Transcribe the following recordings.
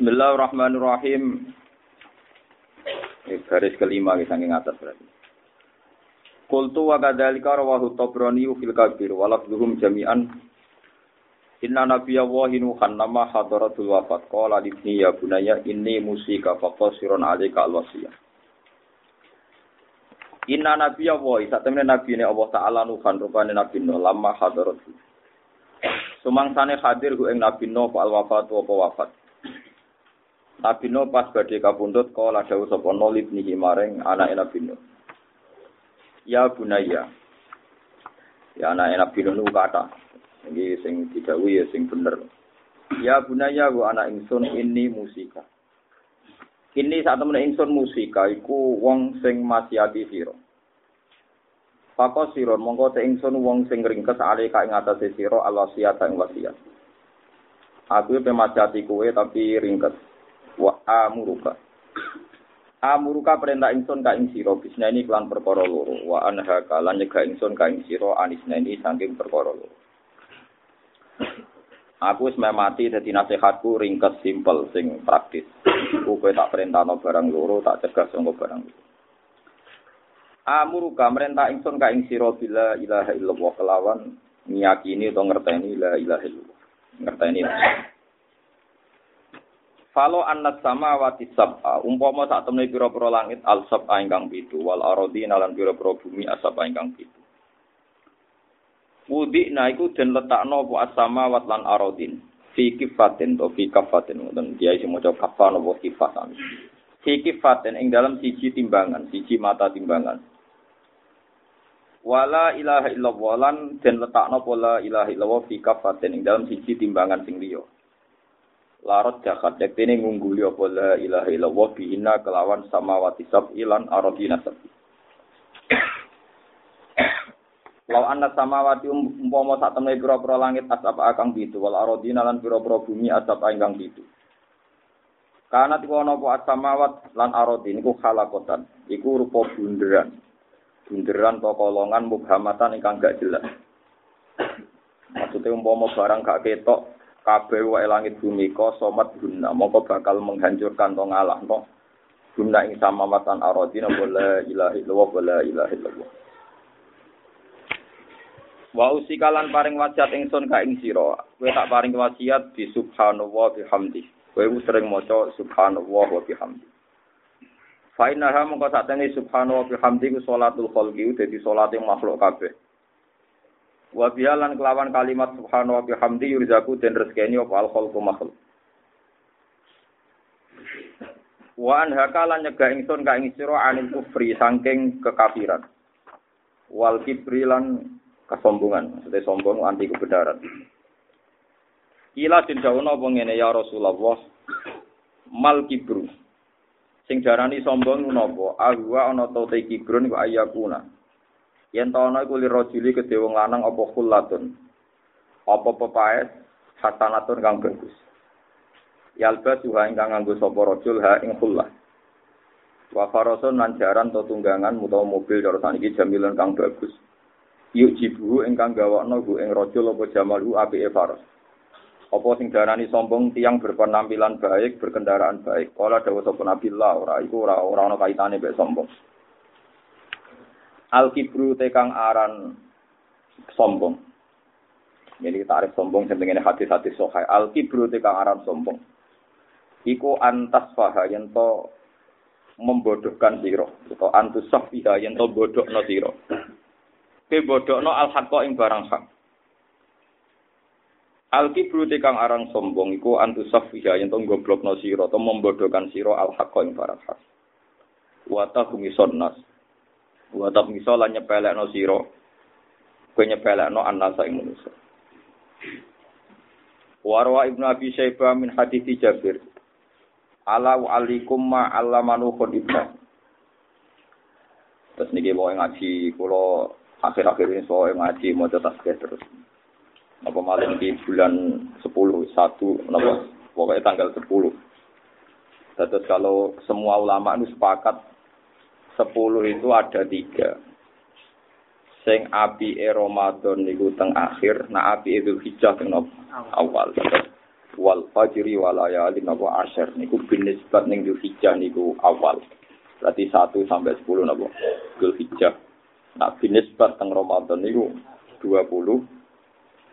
Bismillahirrahmanirrahim. Ini garis kelima kita saking atas berarti. Kultu wa kadzalika rawahu Tabrani fil Kabir wa lafdhuhum jami'an. Inna nabiyya wa nuhan nama hadaratul wafat. Qala libni ya bunayya inni musika faqasirun alaika alwasiyah. Inna nabiyya wa sak temene nabi ne Allah taala nuhan rupane nabi no lama hadaratul. Sumangsane hadir ku ing nabi no al wafat wa wafat Nabi Nuh pas badhe kapundhut kala dawuh sapa Nuh libnihi maring anake Nabi Nuh. Ya bunaya. Ya anake Nabi Nuh kata. Iki sing didhawuhi ya sing bener. Ya bunaya wa anak ingsun ini musika. Ini saat temen ingsun musika iku wong sing masyati sira. Pakos sira mongko te ingsun wong sing ringkes ale ka ing atase sira alwasiat ing wasiat. Aku pe kowe tapi ringkes wa amuruka amuruka perintah ingsun ka ing sira bisnani kelan perkara loro wa anha kalan nyegah ingsun ka ing sira anisnani saking perkara loro Aku wis mati dadi nasihatku ringkes simpel sing praktis. Ku kowe tak perintahno barang loro, tak cegah sangka barang loro. Amuruka merintah ingsun ka ing sira bila ilaha illallah kelawan ngiyakini utawa ngerteni la ilaha illallah. Ngerteni. Falo annas sama wati sab'a umpama sak temne pira-pira langit al sab'a ingkang pitu wal aradi nalan pira-pira bumi asab ingkang pitu. Wudi na iku den letakno apa asama wat lan aradin fi kifatin to fi kafatin ngoten dia isi maca kafan apa kifatan. Fi kifatin ing dalam siji timbangan, siji mata timbangan. Wala ilaha illallah lan den letakno pola ilaha illallah fi kafatin ing dalam siji timbangan sing liya larot jahat ini ngungguli apa la ilaha illallah bihina kelawan samawati ilan aradina sab'i Lau anna samawati um, umpama sak temne pira-pira langit asap akang bitu wal aradina lan pira-pira bumi asap ingkang bitu Karena ana apa samawat lan aradin iku khalakotan iku rupa bunderan. Bunderan to kolongan mubhamatan ingkang gak jelas. Maksudnya umpama barang gak ketok kabeh wae langit bumi ko somat guna. Mongko bakal menghancurkan to ngalah no? Guna ing samawatan aradina wala ilaha illallah wala ilaha illallah. Wa usikalan paring wasiat ingsun ka ing sira. Kowe tak paring wasiat di subhanallah bihamdi kowe sering maca subhanallah wa bihamdi Fa innaha mongko satene subhanallah bihamdi ku salatul khalqi dadi salate makhluk kabeh Wa bialan kelawan kalimat subhanahu wa bihamdi yurzaku den rezekeni apa al khalqu makhluk. Wa an hakalan nyegah ingsun ka ing sira anil kufri saking kekafiran. Wal kibrilan kesombongan, maksudnya sombong anti kebenaran. Ila den dawono apa ngene ya Rasulullah mal kibru. Sing darani sombong napa? Ahwa ana ta kibrun wa ayakuna. Yen ta ana iku lirajuli kedhe wong lanang apa khullatun apa pepaes hasanatun kang bagus? Yalba suha ingkang nganggo sapa rajul ha ing khullah wa farasun lan jaran to tunggangan utawa mobil cara saniki jamilan kang bagus. Yuk jibu ingkang gawakno gu ing rajul apa jamalu apike faras. Apa sing darani sombong tiang berpenampilan baik berkendaraan baik. Kala dawuh sapa nabi ora iku ora ora ana kaitane mek sombong Al kibru tekang aran sombong. Jadi tarik sombong sing hati-hati sohai. Al kibru tekang aran sombong. Iku antas faha yen to membodohkan siro. Atau antus sofiha yen to bodohno siro. Ke bodohno al hakko ing barang hak. Al kibru tekang aran sombong iku antus sofiha yen to goblokno siro. Atau membodohkan siro al hakko ing barang hak. Wata humison nas Wa tak miso lan nyepelekno sira. Kowe nyepelekno annasa ing manusa. Warwa Ibnu Abi Syaibah min hadis Jabir. Ala wa alikum ma allamanu ibnu. Terus niki mau ngaji kula akhir-akhir ini soal ngaji mau tasbih terus. Apa malam di bulan 10 1 napa pokoknya tanggal 10. Terus kalau semua ulama itu sepakat sepuluh itu ada tiga. Sing api e Ramadan niku teng akhir, nah api itu hijau teng awal. wal fajri wal layalin napa asyr niku binisbat ning Dzulhijjah niku awal. Berarti 1 sampai 10 napa Dzulhijjah. Nah binisbat teng Ramadan niku 20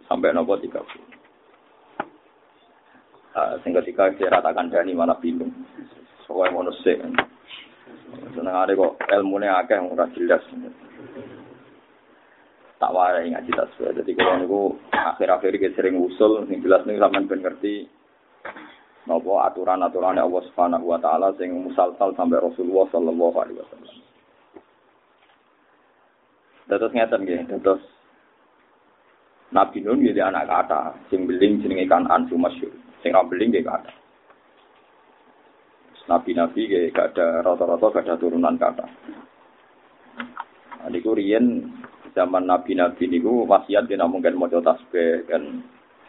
sampai napa 30. Uh, sing ketika kira takkan dani malah bingung. Soalnya ngono Seneng kok ilmune akeh ora jelas tak warai ngaji tasbih. Jadi kalau niku akhir-akhir iki sering usul, sing jelas niku sampean ben ngerti nopo aturan-aturan Allah Subhanahu wa taala sing musalsal sampai Rasulullah sallallahu alaihi wasallam. Dados ngeten nggih, dados Nabi Nun nggih anak kata, sing beling jenenge kan Ansu Masyur. Sing ra beling nggih kata. Nabi-nabi nggih gak ada rata-rata gak ada turunan kata. Nah, niku riyen zaman nabi-nabi niku wasiat dia mungkin mau tasbih kan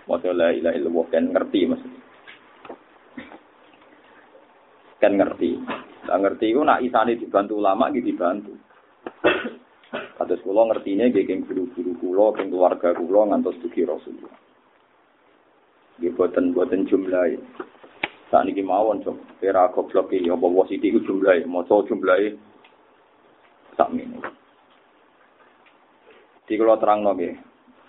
mau la ilaha illallah kan ngerti maksudnya kan ngerti nah, ngerti itu nak isane dibantu ulama gitu dibantu Kados kula ngertine keng guru-guru kula, keng keluarga kula ngantos dugi Rasulullah. Nggih boten jumlahe. Saat niki mawon, Cok. Kira goblok iki apa wasiti ku jumlahe, maca jumlahe sak menit. Di kula terang nggih.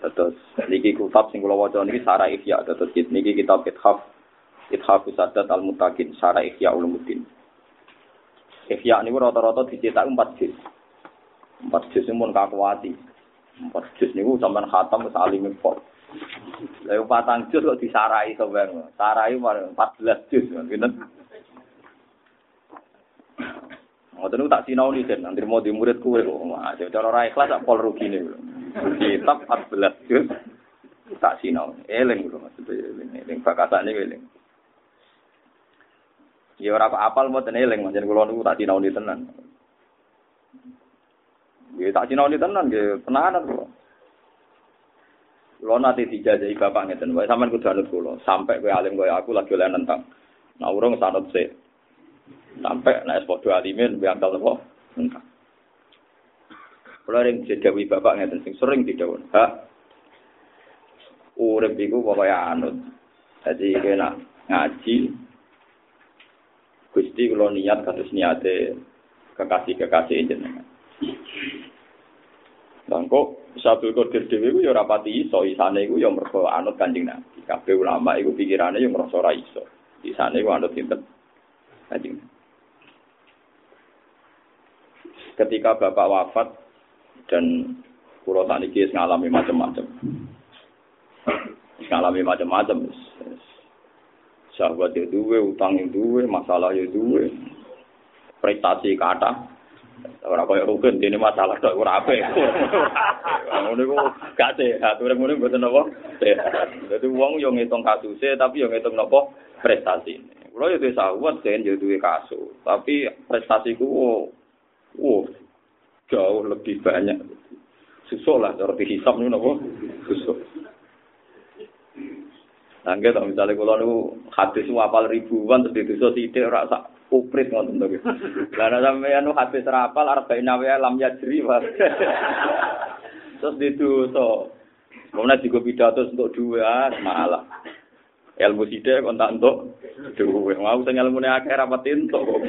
Terus niki kitab sing kula waca niki Sarah Ihya terus niki kitab Ithaf Ithaf Sadat Al Mutakin Sarah Ihya Ulumuddin. Ihya niku rata-rata dicetak 4 juz. 4 juz mun kakuati. 4 juz niku sampean khatam wis alim impor. Lah patang juz kok disarai sampean. Sarai 14 juz ngoten. Ngoten tak sinau nih den, nanti mau di murid kue kok. Wah, cara ora ikhlas tak pol rugi nih. Kitab 14 juz tak sinau. Eling lho maksudnya eling, eling bakatane eling. Ya ora apal mboten eling, manjen kula niku tak sinau nih tenan. Ya tak sinau nih tenan nggih, tenanan kula. Kula nanti dijajahi bapak ngeten wae sampean kudu anut kula, sampai kowe alim kaya aku lagi oleh nentang. Nah urung sanut sik. Sampai nek padha alimin biangkal nopo? Engkang. Kula ring didawi bapak ngeten sing sering didhawuh. Ha. Urip iku pokoke anut. Dadi kena ngaji Gusti kula niat kados niate kekasih-kekasih jenengan. Dan kok Sabul Qadir dhewe ku ya ora pati iso, isane iku ya mergo anut Kanjeng Nabi. Kabeh ulama iku pikirane ya ngrasa ora iso. Isane iku anut sinten? Kanjeng ketika bapak wafat dan pulau saniki ngalami macam-macam ngalami macam-macam sahabat itu duwe utang itu duwe masalah itu duwe prestasi kata ora koyo rukun dene masalah tok ora ape ngono iku gak sehat ora ngono mboten apa sehat dadi wong yo ngitung kasuse tapi yo ngitung napa prestasi kula yo duwe sahabat den yo duwe kasus tapi prestasiku Oh, jauh lebih banyak. Susuk lah, cara dihisap ini apa? Susuk. Nah, gitu, misalnya kalau itu hadis wapal ribuan, terus dituso sidik, rasa uprit ngoten to. Lah sampeyan nu hadis rapal arba'in nawa lam yajri wa. Terus dituso. Kemudian juga pidato untuk dua, malah. Ilmu sidik kon tak entuk duwe. Mau sing ilmune akeh rapat entuk kok.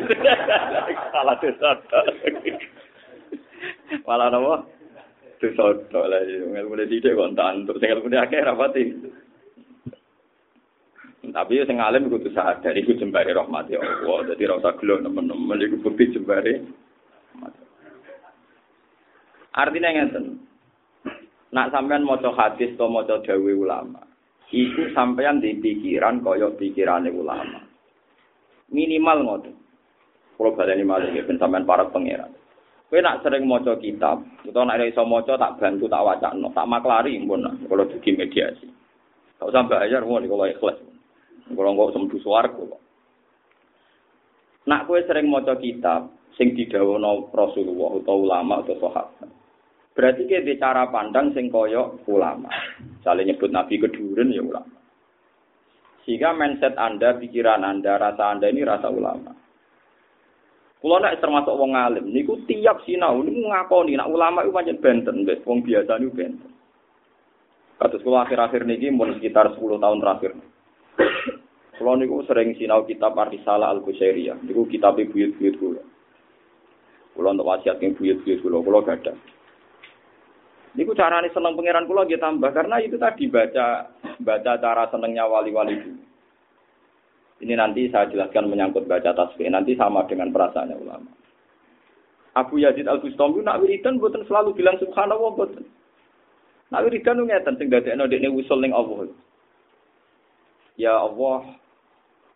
Salah desa. Malah napa? Dosa tok lah ilmune sidik kon tak entuk sing ilmune akeh rapat Tapi sing alim kudu sadar iku jembare rahmat ya Allah. Dadi ora usah gelo nemen-nemen iku bukti jembare. Artinya ngeten. Nak sampean maca hadis atau maca dawuh ulama, iku sampeyan di pikiran kaya pikirane ulama. Minimal ngoten. Kalau baleni malih ben sampean para pangeran. Kowe nak sering maca kitab, utawa nak iso maca tak bantu tak wacana, tak maklari pun kalau dugi mediasi. Gak usah bayar mau kalau ikhlas. Kalau nggak semdu swarga kok. Nak kowe sering maca kitab sing didhawuhna Rasulullah utawa ulama atau sahabat. Berarti kita cara pandang sing koyo ulama. Misalnya nyebut Nabi keduren ya ulama. Sehingga mindset Anda, pikiran Anda, rasa Anda ini rasa ulama. Kulo nek termasuk wong alim niku tiap sinau niku ngakoni nak ulama itu pancen benten, wis wong biasa niku benten. Kados kulo akhir-akhir niki mun sekitar 10 tahun terakhir. Kulo niku sering sinau kitab Arisalah Al-Busairiyah. Niku kitab buyut-buyut kula. Kulo untuk wasiat yang buyut-buyut kula, kulo gadah. Niku carane seneng pangeran kula nggih tambah karena itu tadi baca baca cara senengnya wali-wali dulu. Ini nanti saya jelaskan menyangkut baca tasbih. Nanti sama dengan perasaannya ulama. Abu Yazid Al Bustami nak wiridan buatan selalu bilang subhanallah buatan. Nak wiridan nu ngeten sing dadekno dekne usul ning Allah. Ya Allah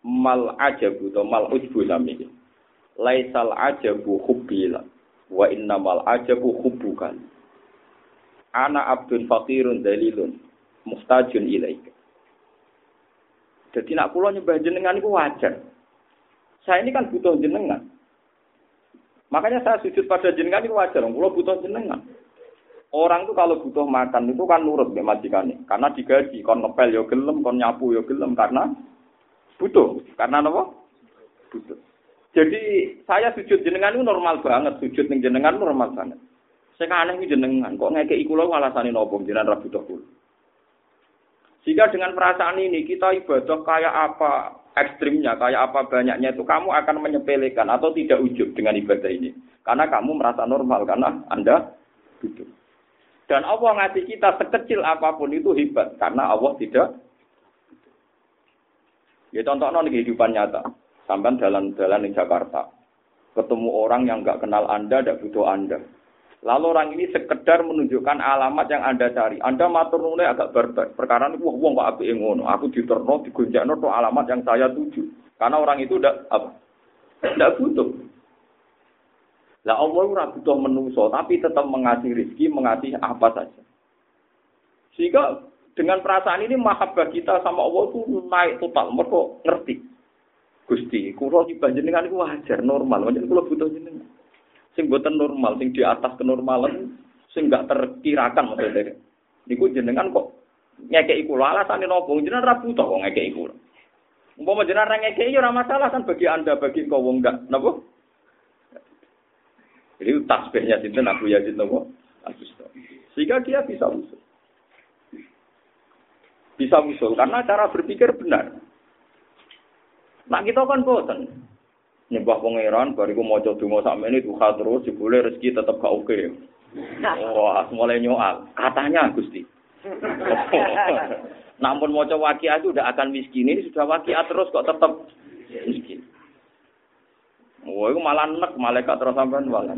mal ajabu to mal ujbu sami. Laisal ajabu hubbila wa innamal ajabu hubbukan. Ana abdun fakirun dalilun mustajun ilaika. Jadi nak pulau nyembah jenengan itu wajar. Saya ini kan butuh jenengan. Makanya saya sujud pada jenengan itu wajar. Pulau butuh jenengan. Orang itu kalau butuh makan itu kan nurut ya majikannya. Karena digaji. Kon ngepel ya gelem, kon nyapu ya gelem. Karena butuh. Karena apa? Butuh. Jadi saya sujud jenengan itu normal banget. Sujud ning jenengan normal banget. Saya aneh jenengan. Kok ngekei kulo alasannya nopo jenengan rabu kulo. Jika dengan perasaan ini kita ibadah kayak apa ekstrimnya, kayak apa banyaknya itu kamu akan menyepelekan atau tidak ujub dengan ibadah ini. Karena kamu merasa normal karena Anda butuh. Dan Allah ngasih kita sekecil apa pun itu hebat karena Allah tidak. Ya contoh di kehidupan nyata. Sampai jalan-jalan di Jakarta. Ketemu orang yang nggak kenal Anda, tidak butuh Anda. Lalu orang ini sekedar menunjukkan alamat yang Anda cari. Anda matur agak barbar. Perkara ini wah wong kok apike ngono. Aku diterno digonjakno to alamat yang saya tuju. Karena orang itu tidak apa? Tidak butuh. Lah Allah ora butuh menungso, tapi tetap mengasih rezeki, mengasih apa saja. Sehingga dengan perasaan ini mahabbah kita sama Allah itu naik total. Mereka ngerti. Gusti, kulo di panjenengan itu wajar, normal. Wajar kulo butuh jenengan sing boten normal, sing di atas kenormalan, sing gak terkirakan maksudnya. Niku jenengan kok ngekeki kula alasane nopo? Jenengan ra butuh kok ngekeki kula. Umpama jenengan ra ngekeki ya ora masalah kan bagi Anda, bagi kau wong gak napa? Jadi tasbihnya sinten Abu Yazid napa? Sehingga dia bisa usul. Bisa usul karena cara berpikir benar. Nah kita kan boten nyembah pangeran bariku maca donga sakmene duha terus jebule rezeki tetep gak oke. Wah, mulai nyoal. Katanya Gusti. Namun mau coba wakia itu udah akan miskin ini sudah wakia terus kok tetap miskin. Wah, itu malah nek malaikat terus sampean malah.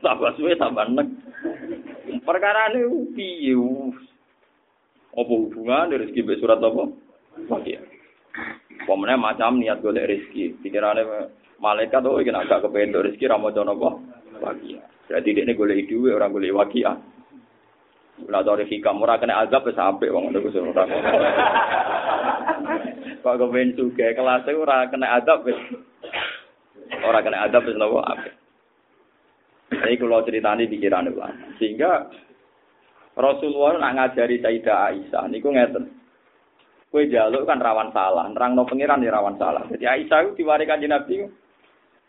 Tambah suwe tambah nek. Perkara ini piye? Apa hubungan dari rezeki surat apa? Wakia. Pemenang macam niat golek rezeki. Pikirannya malaikat oh iki agak kepengen rezeki ra maca napa? Wakia. Berarti dia golek duwe orang golek wakia. Ula dari hikam ora kena azab wis apik wong ngono kuwi ora. Kok kepen suge kelas ora kena azab wis. Ora kena azab wis napa apik. Ini kalau ceritanya pikiran ulama. Sehingga Rasulullah nak ngajari Sayyidah Aisyah, niku ngeten. Kue jaluk kan rawan salah, nerang no pengiran ya rawan salah. Jadi Aisyah itu diwarikan di Nabi,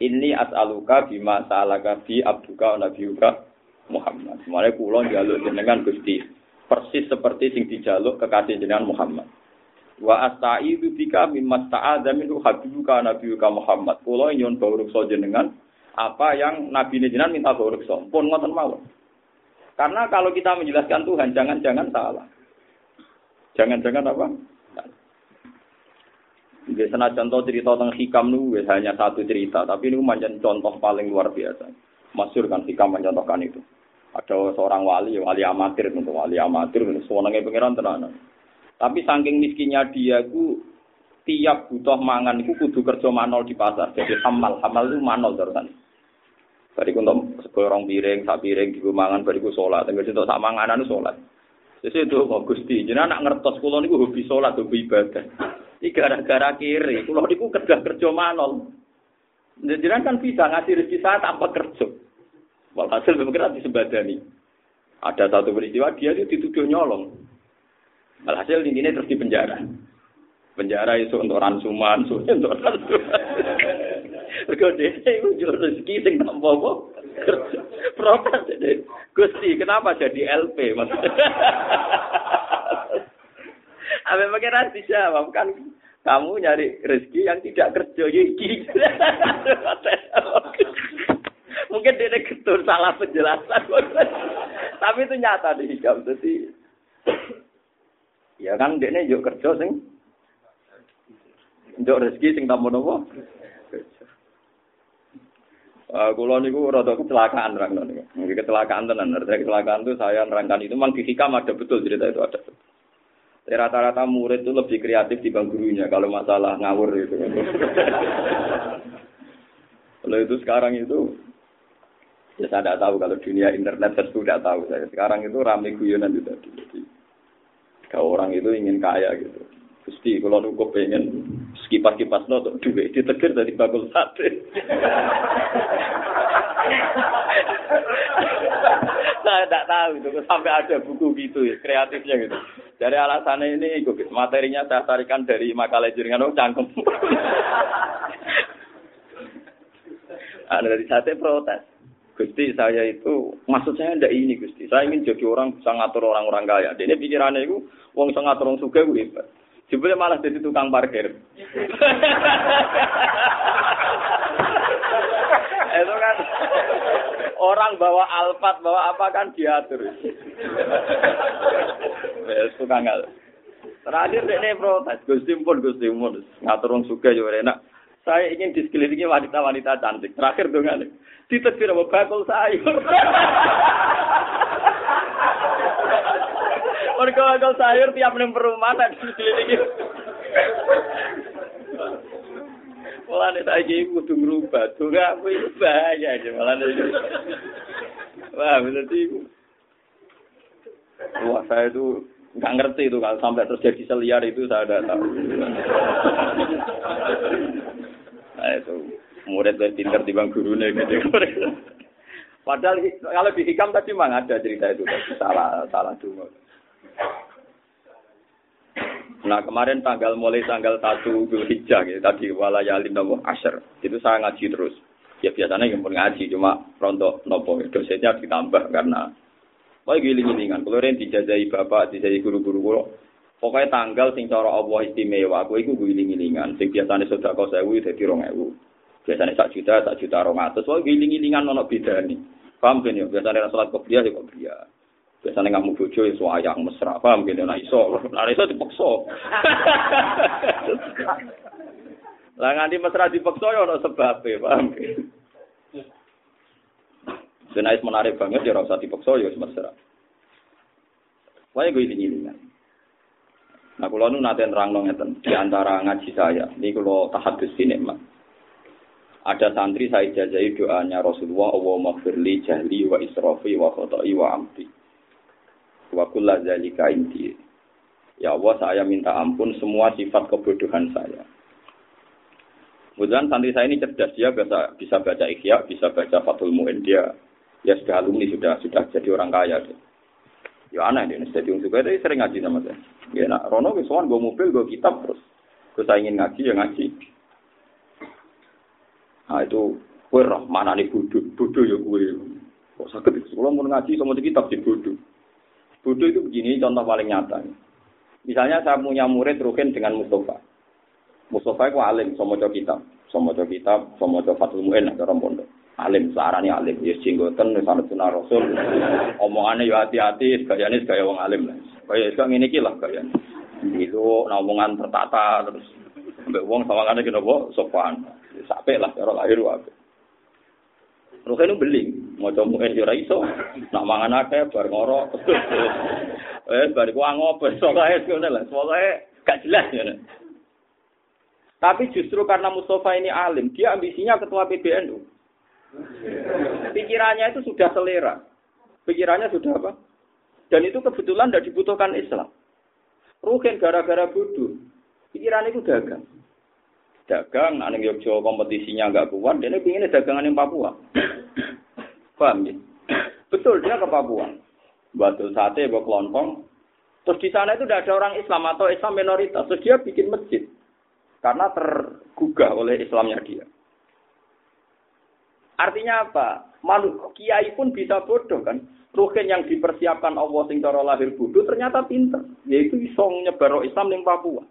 ini as'aluka bima sa'alaka bi abduka nabiuka Muhammad. Semuanya kulon jaluk jenengan Gusti. Persis seperti sing dijaluk kekasih jenengan Muhammad. Wa asta'idu bika mimma sta'adha minhu habibuka nabiuka Muhammad. Kulon nyon bawrukso jenengan apa yang Nabi jenengan minta bawrukso. Pun ngoten mawon. Karena kalau kita menjelaskan Tuhan, jangan-jangan salah. Jangan-jangan apa? Senajan contoh cerita tentang hikam nu hanya satu cerita, tapi ini macam contoh paling luar biasa. Masyur kan hikam mencontohkan itu. Ada seorang wali, wali amatir untuk wali amatir, sewenangnya pangeran tenan. Tapi saking miskinnya dia ku tiap butuh mangan itu kudu kerja manol di pasar. Jadi hamal, hamal itu manol terusan. Bariku untuk seorang piring, sak piring, di mangan, bariku sholat. Tengah untuk sak manganan itu sholat. Jadi itu kok Gusti, jadi anak ngertos kulo niku hobi sholat, hobi ibadah. Ini gara-gara kiri, kulo niku kerja kerja manol. Jadi kan bisa ngasih rezeki saya tanpa kerja. Walhasil di disebadani. Ada satu peristiwa dia itu dituduh nyolong. Walhasil ini terus di penjara. Penjara itu untuk ransuman, untuk ransuman. Mergo dhewe iku njur rezeki sing tanpa apa? Protes dhewe. Gusti, kenapa jadi LP maksudnya? Apa pangeran dijawab kan kamu nyari rezeki yang tidak kerja iki. Mungkin dia ketur salah penjelasan. Tapi itu nyata di hikam. Jadi, ya kan dia yuk kerja sing. Yuk rezeki sing tamu nopo. Uh, kulo niku rada kecelakaan rang niku. Nggih kecelakaan tenan. Artinya kecelakaan itu saya nerangkan itu memang di hikam ada betul cerita itu ada. Rata-rata murid itu lebih kreatif di bang gurunya kalau masalah ngawur itu. Kalau itu sekarang itu ya saya tidak tahu kalau dunia internet saya sudah tahu saya. Sekarang itu ramai guyonan itu tadi. Jadi kalau orang itu ingin kaya gitu. Gusti, kalau nunggu pengen kipas-kipas no, duit ditegur dari bakul sate. Saya tidak tahu itu sampai ada buku gitu ya, kreatifnya gitu. Dari alasannya ini, materinya saya tarikan dari makalah jaringan oh cangkem. Ada dari sate protes. Gusti saya itu maksud saya ndak ini Gusti. Saya ingin jadi orang bisa ngatur orang-orang kaya. Ini pikirannya itu wong bisa ngatur orang suka gue hebat. Jebule malah jadi tukang parkir. Itu kan orang bawa alfat, bawa apa kan diatur. Wes tukang ngal. Terakhir ini protes, Gusti pun Gusti pun ngatur wong suka yo enak. Saya ingin di sekelilingi wanita-wanita cantik. Terakhir dong Ditegur apa bakul sayur. Mergo bakul sayur tiap ning perumahan sekelilingi. Mulane saiki kudu ngrubah. Donga aku iki bahaya aja malah. Wah, berarti Wah, saya itu nggak ngerti itu kalau sampai terjadi seliar itu saya tidak tahu. Nah itu murid lebih pinter di bang gurunya gitu. Padahal kalau di hikam tadi memang ada cerita itu salah salah dulu. Nah kemarin tanggal mulai tanggal satu Zulhijjah gitu tadi walayalin nopo asher itu saya ngaji terus. Ya biasanya yang pun ngaji cuma rontok nopo dosennya ditambah karena Wah giling-gilingan, kalau yang dijajai bapak, dijajai guru-guru kulo, pokoknya tanggal sing cara Allah istimewa, aku itu giling-gilingan. Sing biasanya sudah kau sewu, jadi rong ewu. Biasanya sak juta, sak juta rong atas. Wah giling-gilingan nono beda nih. Paham kan ya? Biasanya sholat kopiah ya kopiah. Biasanya kamu bojo ya suayang mesra. Paham ya? Nah iso, nah iso dipaksa. Lah nganti mesra dipaksa ya ono sebabnya, paham kan? Senais menarik banget ya rasa dipaksa ya mesra. Wah gue ini ini Nah kalau nu nanti nerang ngeten di antara ngaji saya, ini kalau tahadus ini mah. Ada santri saya jajahi doanya Rasulullah, Allah maghfirli jahli wa israfi wa khotai wa amti. Wa kulla zalika inti. Ya Allah, saya minta ampun semua sifat kebodohan saya. Kemudian santri saya ini cerdas, dia bisa, bisa baca ikhya, bisa baca Fatul Mu'in, dia ya sudah alumni sudah sudah jadi orang kaya deh. Ya aneh deh, jadi orang suka itu sering ngaji sama saya. Ya nak Rono kesuan gue mobil gue kitab terus. Gue saya ingin ngaji ya ngaji. Nah itu gue roh mana nih bodoh, bodoh ya gue. Kok sakit? Kalau mau ngaji sama kitab sih bodoh. Bodoh itu begini contoh paling nyata. Misalnya saya punya murid Rukin dengan Mustafa. Mustafa itu alim, sama kitab, sama kitab, sama Fatul Mu'in, ada orang pondok. alim sarane alim. Ya jenggoten wis ana sunah rasul. Omongane yo hati-hati gayane gaya wong alim lah. Kaya iso ngene iki lah gayane itu omongan tertata terus. Mbek wong sawangane kena apa sopan. Sampe lah karo lahir wae Terus ini beli, mau coba eh jura iso, nak mangan akeh, bar ngorok, eh bar gua ngopi, soalnya itu lah, soalnya gak jelas ya. Tapi justru karena Mustafa ini alim, dia ambisinya ketua PBNU. Pikirannya itu sudah selera. Pikirannya sudah apa? Dan itu kebetulan tidak dibutuhkan Islam. Rugen gara-gara bodoh. Pikirannya itu dagang. Dagang, yang Yogyo kompetisinya nggak kuat, dia ingin dagangan yang Papua. Paham ya? Betul, dia ke Papua. Batu sate, buat kelontong. Terus di sana itu tidak ada orang Islam atau Islam minoritas. Terus dia bikin masjid. Karena tergugah oleh Islamnya dia. Artinya apa? Malu kiai pun bisa bodoh kan. Ruhin yang dipersiapkan Allah sing cara lahir bodoh ternyata pinter, yaitu iso nyebar Islam ning Papua.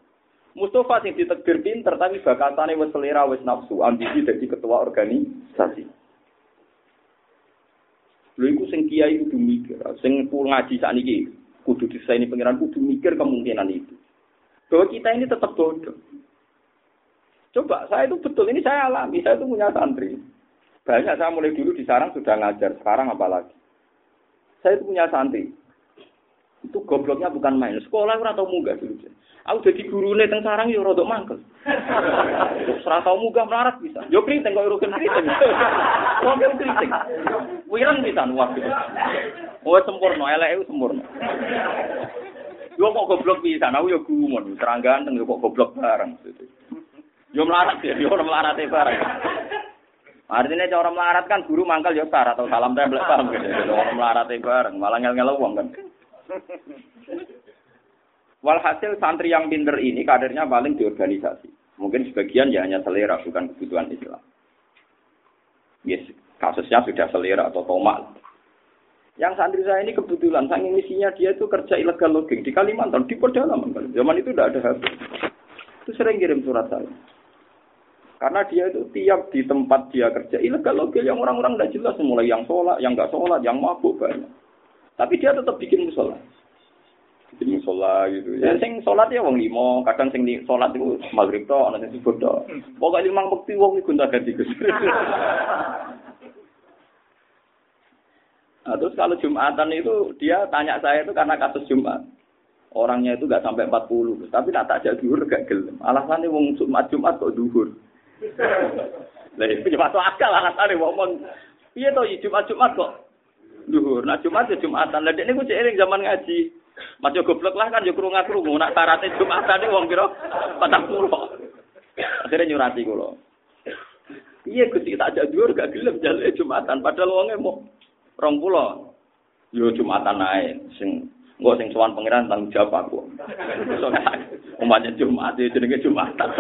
Mustafa sing ditegir pinter tapi bakatane wis selera wis nafsu, ambisi dadi ketua organisasi. Lha iku sing kiai kudu mikir, sing ngaji sakniki kudu disaini pengiran kudu mikir kemungkinan itu. Bahwa kita ini tetap bodoh. Coba, saya itu betul, ini saya alami, saya itu punya santri. Banyak saya mulai dulu di sarang sudah ngajar, sekarang apalagi. Saya itu punya santri. Itu gobloknya bukan main. Sekolah ora tau munggah dulu. Aku jadi guru nih teng sarang yo rodok mangkel. Ora tau munggah melarat bisa. Yo kriting kok urusan kriting. Kok kriting. Wireng bisa waktu. Oh sempurna, elek itu sempurna. Yo kok goblok bisa, aku yo gumun, seranggan teng yo kok goblok bareng. Yo melarat ya, yo melarat bareng. Artinya cara melarat kan guru mangkal ya sar atau salam tempel paham gitu. Orang melarat bareng, malah ngel-ngel kan. Walhasil santri yang pinter ini kadernya paling di organisasi. Mungkin sebagian ya hanya selera, bukan kebutuhan Islam. Yes, kasusnya sudah selera atau tomat. Yang santri saya ini kebetulan, sang misinya dia itu kerja ilegal logging di Kalimantan, di pedalaman. Zaman itu tidak ada HP. Itu sering kirim surat saya. Karena dia itu tiap di tempat dia kerja ilegal logging yang orang-orang tidak jelas, mulai yang sholat, yang nggak sholat, yang mabuk banyak. Tapi dia tetap bikin musola. Bikin musola gitu. Ya sing sholat ya wong limo, kadang sing sholat itu maghrib to, ana sing subuh to. Pokoke limang wektu wong iku gonta ganti Gus. Nah, terus kalau Jumatan itu dia tanya saya itu karena kasus Jumat. Orangnya itu gak sampai 40, tapi tak tak duhur gak gelem. Alasannya wong Jumat Jumat kok duhur. Lah itu masuk akal alasannya wong Iya toh Jumat Jumat kok Duhur. Nah Jumat ya Jumatan. Lah ini gue seiring zaman ngaji. Mas goblok lah kan yo krungu-krungu nak syaratnya Jumatan wong pira 40. Akhirnya nyurati kula. Iya Gusti tak ajak dhuwur gak gelem jaluke Jumatan padahal wonge mau 20. Yo Jumatan ae sing Gue sing sowan pangeran tanggung jawab aku. Umatnya Jumat, jenenge Jumatan.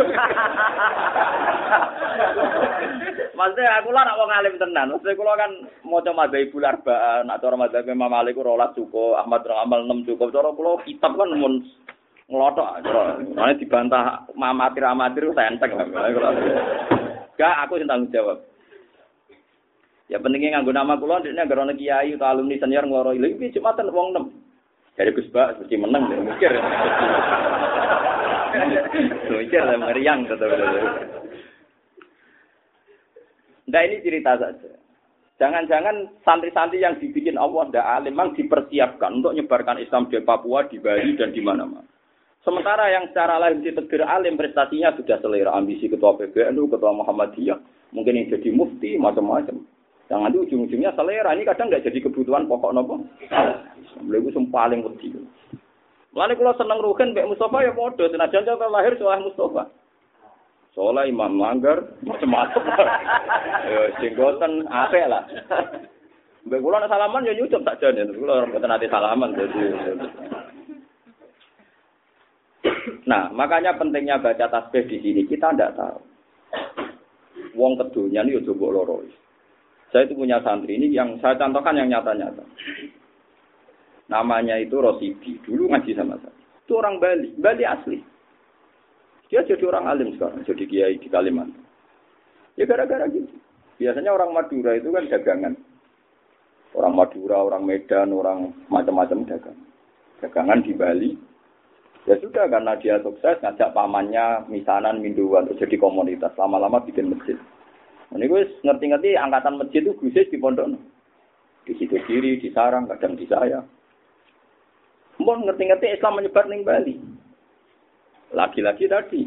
Maksudnya aku lah nak wong alim tenan. Maksudnya kalau kan mau coba ibu arbaan, atau orang madzhab Imam Malik rolas cukup, Ahmad Amal enam cukup. Cara kalau kitab kan mun ngelotok cara. Mana dibantah amatir amatir saya enteng lah. Gak aku sing tanggung jawab. Ya pentingnya nganggo nama kula ndekne agar ana kiai utawa alumni senior ngloro ilmu iki Jumatan wong 6. Dari Gus Bak mesti menang dan mikir. mikir lah meriang tetap. Nah ini cerita saja. Jangan-jangan santri-santri yang dibikin Allah tidak alim memang dipersiapkan untuk menyebarkan Islam di Papua, di Bali, dan di mana-mana. Sementara yang secara lain ditegir alim prestasinya sudah selera ambisi ketua PBNU, ketua Muhammadiyah, mungkin yang jadi mufti, macam-macam. Yang nanti ujung-ujungnya selera ini kadang nggak jadi kebutuhan pokok nopo. Beliau itu paling wedi. Lalu kalau seneng rugen, Mbak Mustafa ya bodoh. Kalau lahir soal Mustafa. Soalnya Imam Manggar, macam-macam. ya, jenggotan, apa lah. Mbak Kula salaman ya nyucup tak jadi. Kula orang nanti salaman jadi. Nah, makanya pentingnya baca tasbih di sini kita tidak tahu. Wong ini ya coba loroi. Saya itu punya santri ini yang saya contohkan yang nyata-nyata. Namanya itu Rosidi. Dulu ngaji sama saya. Itu orang Bali. Bali asli. Dia jadi orang alim sekarang. Jadi kiai di Kalimantan. Ya gara-gara gitu. Biasanya orang Madura itu kan dagangan. Orang Madura, orang Medan, orang macam-macam dagang. Dagangan di Bali. Ya sudah karena dia sukses ngajak pamannya misanan minduan terus jadi komunitas lama-lama bikin masjid. Ini gue ngerti-ngerti angkatan masjid itu gue di pondok. Di situ kiri, di sarang, kadang di saya. Mau ngerti-ngerti Islam menyebar ning Bali. Lagi-lagi tadi.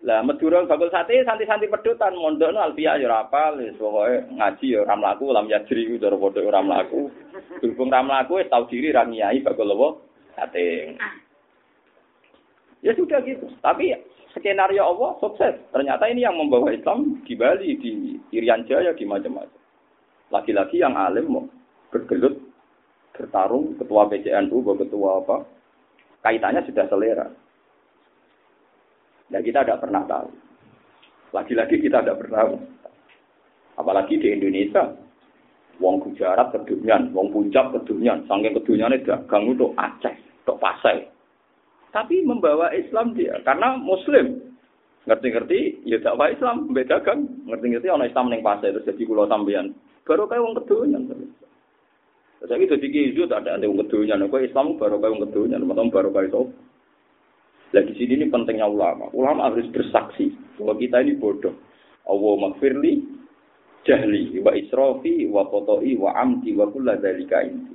Lah Madura bakul sate santi-santi pedutan mondok no alfiah ya rapal wis pokoke ngaji ya ora mlaku lam yajri ku cara padha ora mlaku. Berhubung ora mlaku wis tau diri ra ngiyai bakul apa sate. Ya sudah gitu. Tapi skenario Allah sukses. Ternyata ini yang membawa Islam di Bali, di Irian Jaya, di macam-macam. Lagi-lagi yang alim mau bergelut, bertarung, ketua PCNU, ketua apa, kaitannya sudah selera. Dan kita tidak pernah tahu. Lagi-lagi kita tidak pernah tahu. Apalagi di Indonesia. Wong Gujarat kedunyan, wong Punjab kedunyan, saking kedunyane dagang itu Aceh, tok Pasai. Tapi membawa Islam dia karena muslim. Ngerti-ngerti ya dakwah Islam, beda dagang. Ngerti-ngerti ana Islam ning Pasai terus jadi kula sampeyan. Baru kaya wong kedunyan. Saya itu di Gizu tak ada wong kedunyan. Kok Islam baru kaya wong kedunyan, maksudnya baru kaya itu. Lah di sini ini pentingnya ulama. Ulama harus bersaksi bahwa kita ini bodoh. Allah makfirli jahli wa israfi wa qotoi wa amdi wa kulla dzalika inti.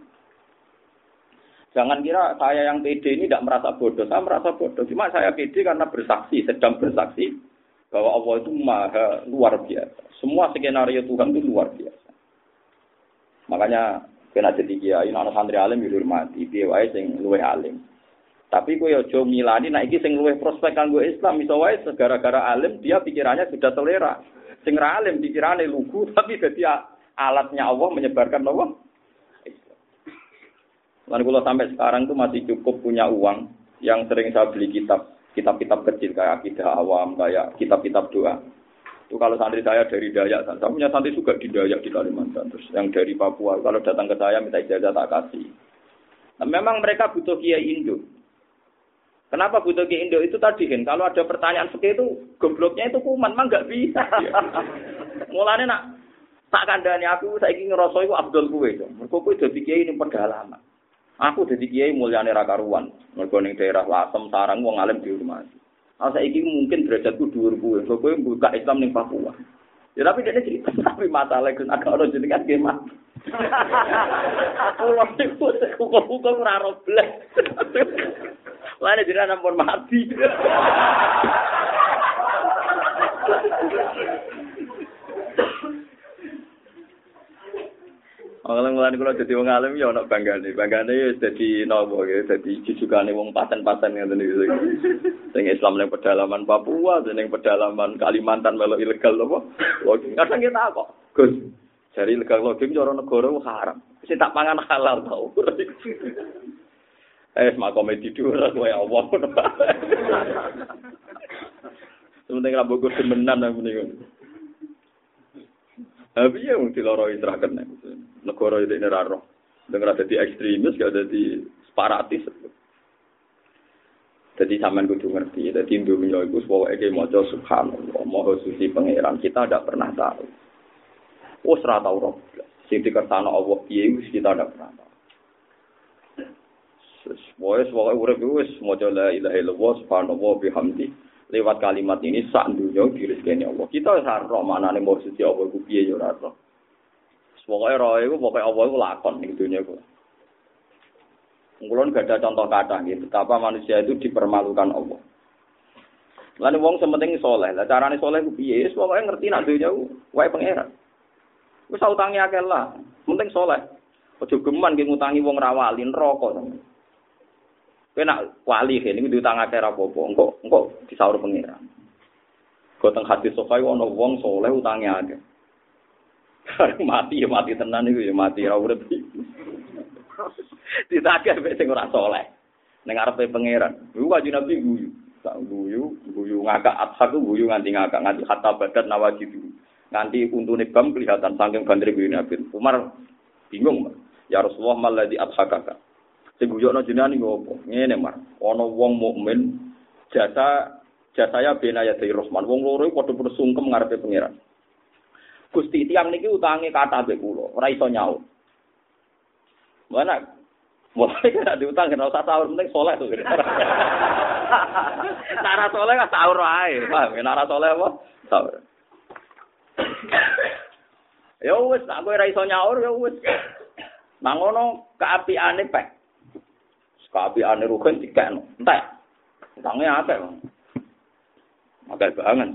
Jangan kira saya yang pede ini tidak merasa bodoh. Saya merasa bodoh. Cuma saya pede karena bersaksi, sedang bersaksi bahwa Allah itu maha luar biasa. Semua skenario Tuhan itu luar biasa. Makanya kena jadi kiai, anak santri alim dihormati, dia wae sing luwih alim. Tapi kowe aja milani nek iki sing luwih prospek kanggo Islam iso wae gara-gara alim dia pikirannya sudah selera. Sing ra alim pikirane lugu tapi dadi alatnya Allah menyebarkan Allah. Lalu kalau sampai sekarang itu masih cukup punya uang yang sering saya beli kitab, kitab-kitab kecil kayak akidah awam, kayak kitab-kitab doa. Itu kalau santri saya dari Dayak, saya punya santri juga di Dayak di Kalimantan. Terus yang dari Papua, kalau datang ke saya minta ijazah tak kasih. Nah, memang mereka butuh kiai Indo. Kenapa butuh kiai Indo itu tadi kan? Kalau ada pertanyaan seperti itu, gobloknya itu kuman, memang nggak bisa. Mulanya nak tak kandani aku, saya ingin ngerasa itu Abdul kue. Mereka kue jadi kiai ini pedalaman. Aku jadi kiai mulyane ra karuan. Mergo ning daerah Lasem sarang wong alim dihormati. Ah saiki mungkin derajatku dhuwur kuwe. Kok kowe buka Islam ning Papua. Ya tapi dia cerita tapi masalah itu agak orang jadi kan gemat. Pulau itu hukum-hukum raro blek. Mana jadi ampun mati. Kalau ngulani kalau jadi wong alim ya nak banggane, banggane ya jadi nopo ya, jadi jujukane wong paten-paten ngene iki. Sing Islam ning pedalaman Papua, ning pedalaman Kalimantan melo ilegal apa? Kadang kita kok, Gus. Jadi ilegal login cara negara haram. Sing tak pangan halal tau. Eh, mak komedi dulu kowe Allah. Sementing ra bogor demenan nang mrene. Tapi ya mesti loro istirahat negara itu ini raro. Dengar ada di ekstremis, gak ada di separatis. Jadi zaman kudu ngerti, jadi Indonesia itu sebuah ege mojo subhanallah, moho suci pangeran kita tidak pernah tahu. Oh serata tahu roh, sing dikertano Allah piye kita tidak pernah tahu. Semuanya semuanya urip wis mojo la ilaha illallah subhanallah bihamdi lewat kalimat ini sak dunia dirizkeni Allah. Kita roh mana nih mau suci Allah ku piye yo roh. Pokoknya roh itu, pokoknya Allah itu lakon di dunia itu. Kulon gak ada contoh kata gitu, betapa manusia itu dipermalukan Allah. Lalu wong sementing soleh, lah carane soleh ku piye? Wis pokoke ngerti nak dunya ku wae pangeran. Wis utangi akeh lah, penting soleh. Aja geman ki ngutangi wong ra wali neraka. Kowe nak wali kene iki diutang akeh ra apa-apa, engko engko disaur pangeran. Kok teng hadis sokai ana wong soleh utangi akeh. mati ya mati tenan iku ya mati ora urip. Ditagih mek sing ora saleh. Ning arepe pangeran. Iku wajib Nabi guyu. Tak guyu, guyu ngakak atsak guyu nganti ngakak nganti hatta badat nawajib. Nganti untune bam kelihatan saking bandre guyu Nabi. Umar bingung, Ya Rasulullah maladhi adhakaka. Sing guyokno jenengan iki opo? Ngene, Mar. Ana wong mukmin jasa jasaya benaya dari Rahman. Wong loro padha-padha sungkem ngarepe pangeran. Gusti tiang niki utange kata mbek kula, ora iso nyaur. Mana? Mulai kena diutang kena usah sahur penting soleh tuh. Cara soleh kan sahur ae, paham? Cara soleh apa? Sahur. Ya wis, nak kowe ora iso nyaur ya wis. Mangono kaapiane pek. Kaapiane rugen dikekno. Entek. Utange akeh. Akeh banget.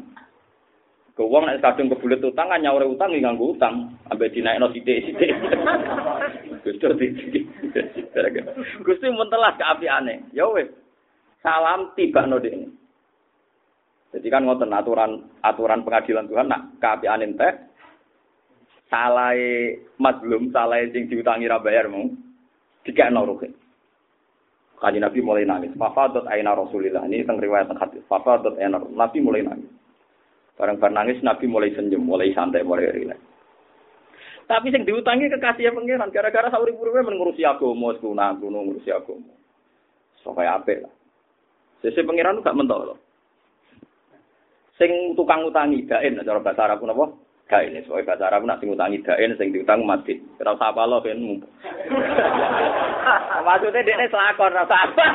Ke nek kadung kebulet utang kan nyaure utang nggih nganggo utang, ambe dinaikno sithik-sithik. Gusti Gusti mun telas keapiane. Ya wis. Salam tiba no ini. Jadi kan ngoten aturan aturan pengadilan Tuhan nak keapiane entek salai mazlum, salai sing diutangi ra bayar mau dikekno rugi. Kaji Nabi mulai nangis. Fafadat aina Rasulillah. Ini tentang riwayat hadis. Fafadat aina Nabi mulai nangis. Barang bar nangis Nabi mulai senyum, mulai santai, mulai rileks. Tapi sing diutangi kekasih pangeran gara-gara sauri urip ngurusi agama, sekuna kuno ngurusi. So kaya apik lah. Sese pangeran gak mentok loh. Sing tukang utangi dain cara bahasa Arab napa? Dain. Soale bahasa Arab nak sing utangi dain sing diutang mati. Ora usah apa lo ben. Maksudnya dia selakon rasa apa?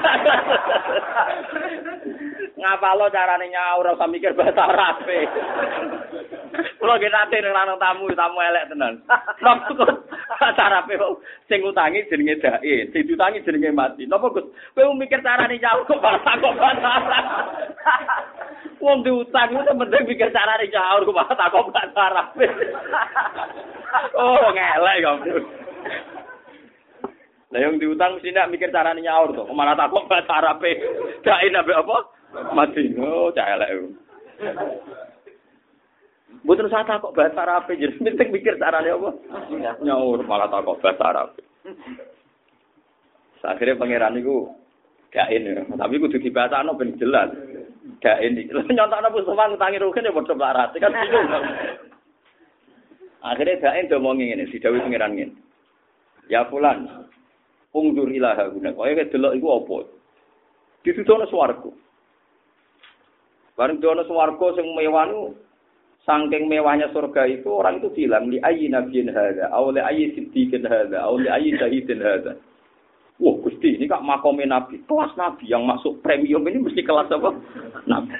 Ngapa lo carane nyaur ora usah mikir bahasa Arab. Kulo ge nate nang tamu, tamu elek tenan. Napa kok cara sing utangi jenenge dae, sing diutangi jenenge mati. Napa Gus? Kowe mikir carane nyaur kok bahasa kok bahasa Wong diutang itu penting mikir carane nyaur kok bahasa kok bahasa. Oh, ngelek kok. Lah yang diutang mesti nak mikir carane nyaur to. Malah takok bahasa Arab. Dae nabe apa? Mati. Oh, cah elek. Mboten usah takok bahasa Arab jadi penting mikir carane apa? Nyaur malah takok bahasa Arab. Akhirnya pangeran itu gain ya, tapi kudu dibahasano ben jelas. Iki. Nyontokno Mustafa ngutangi rugen ya padha melarat, kan bingung. Akhirnya gain do ngomong ngene, didawi pangeran ngene. Ya fulan, ungdur ilaha guna. Kaya delok iku apa? Ditutono swarga. Bareng dono swarga sing mewah Sangking mewahnya surga itu orang itu bilang li ayyi nabiyyin hadza aw li ayyi siddiqin hadza aw li ayyi syahidin hadza. Wah, Gusti, ini kak makomnya Nabi. Kelas Nabi yang masuk premium ini mesti kelas apa? Nabi.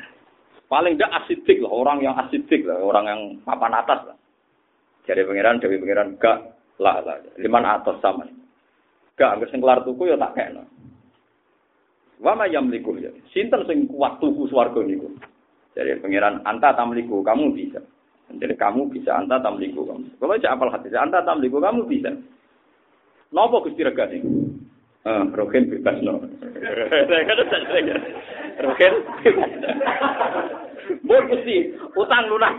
Paling tidak asidik lah, orang yang asidik lah, orang yang papan atas lah. Jadi pangeran, jadi pangeran, gak lah lah. Liman atas sama. Gak, nggak sing kelar tuku ya tak kena. Wama yang liku ya. Sinten sing kuat tuku swarga niku. Jadi pangeran anta tamliku kamu bisa. Jadi kamu bisa anta tamliku kamu. Kalau aja apal hati, anta tamliku kamu bisa. Nopo gusti regane? Ah, roken bebas no. Roken bebas. Bor gusti, utang lunas.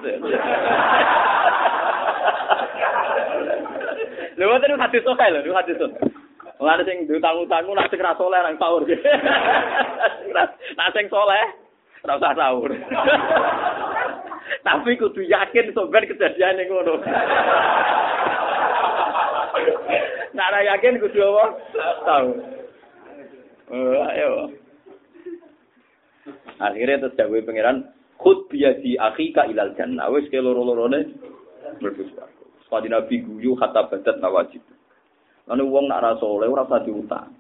Lha ngoten hati sokai lho, hati sokai. Wong sing diutang-utangmu nak sing ra saleh nang sahur. Nak sing saleh ora usah sahur. Tapi kudu yakin sampean kejadian ngono. Nak ora yakin kudu apa? Tahu. Oh, ayo. Akhirnya terus jawab pangeran, khud biadi akhika ilal jannah. Wis ke loro-lorone mlebu swarga. Sepadi Nabi guyu kata badat nawajib. Lalu wong nak rasa oleh ora usah diutang.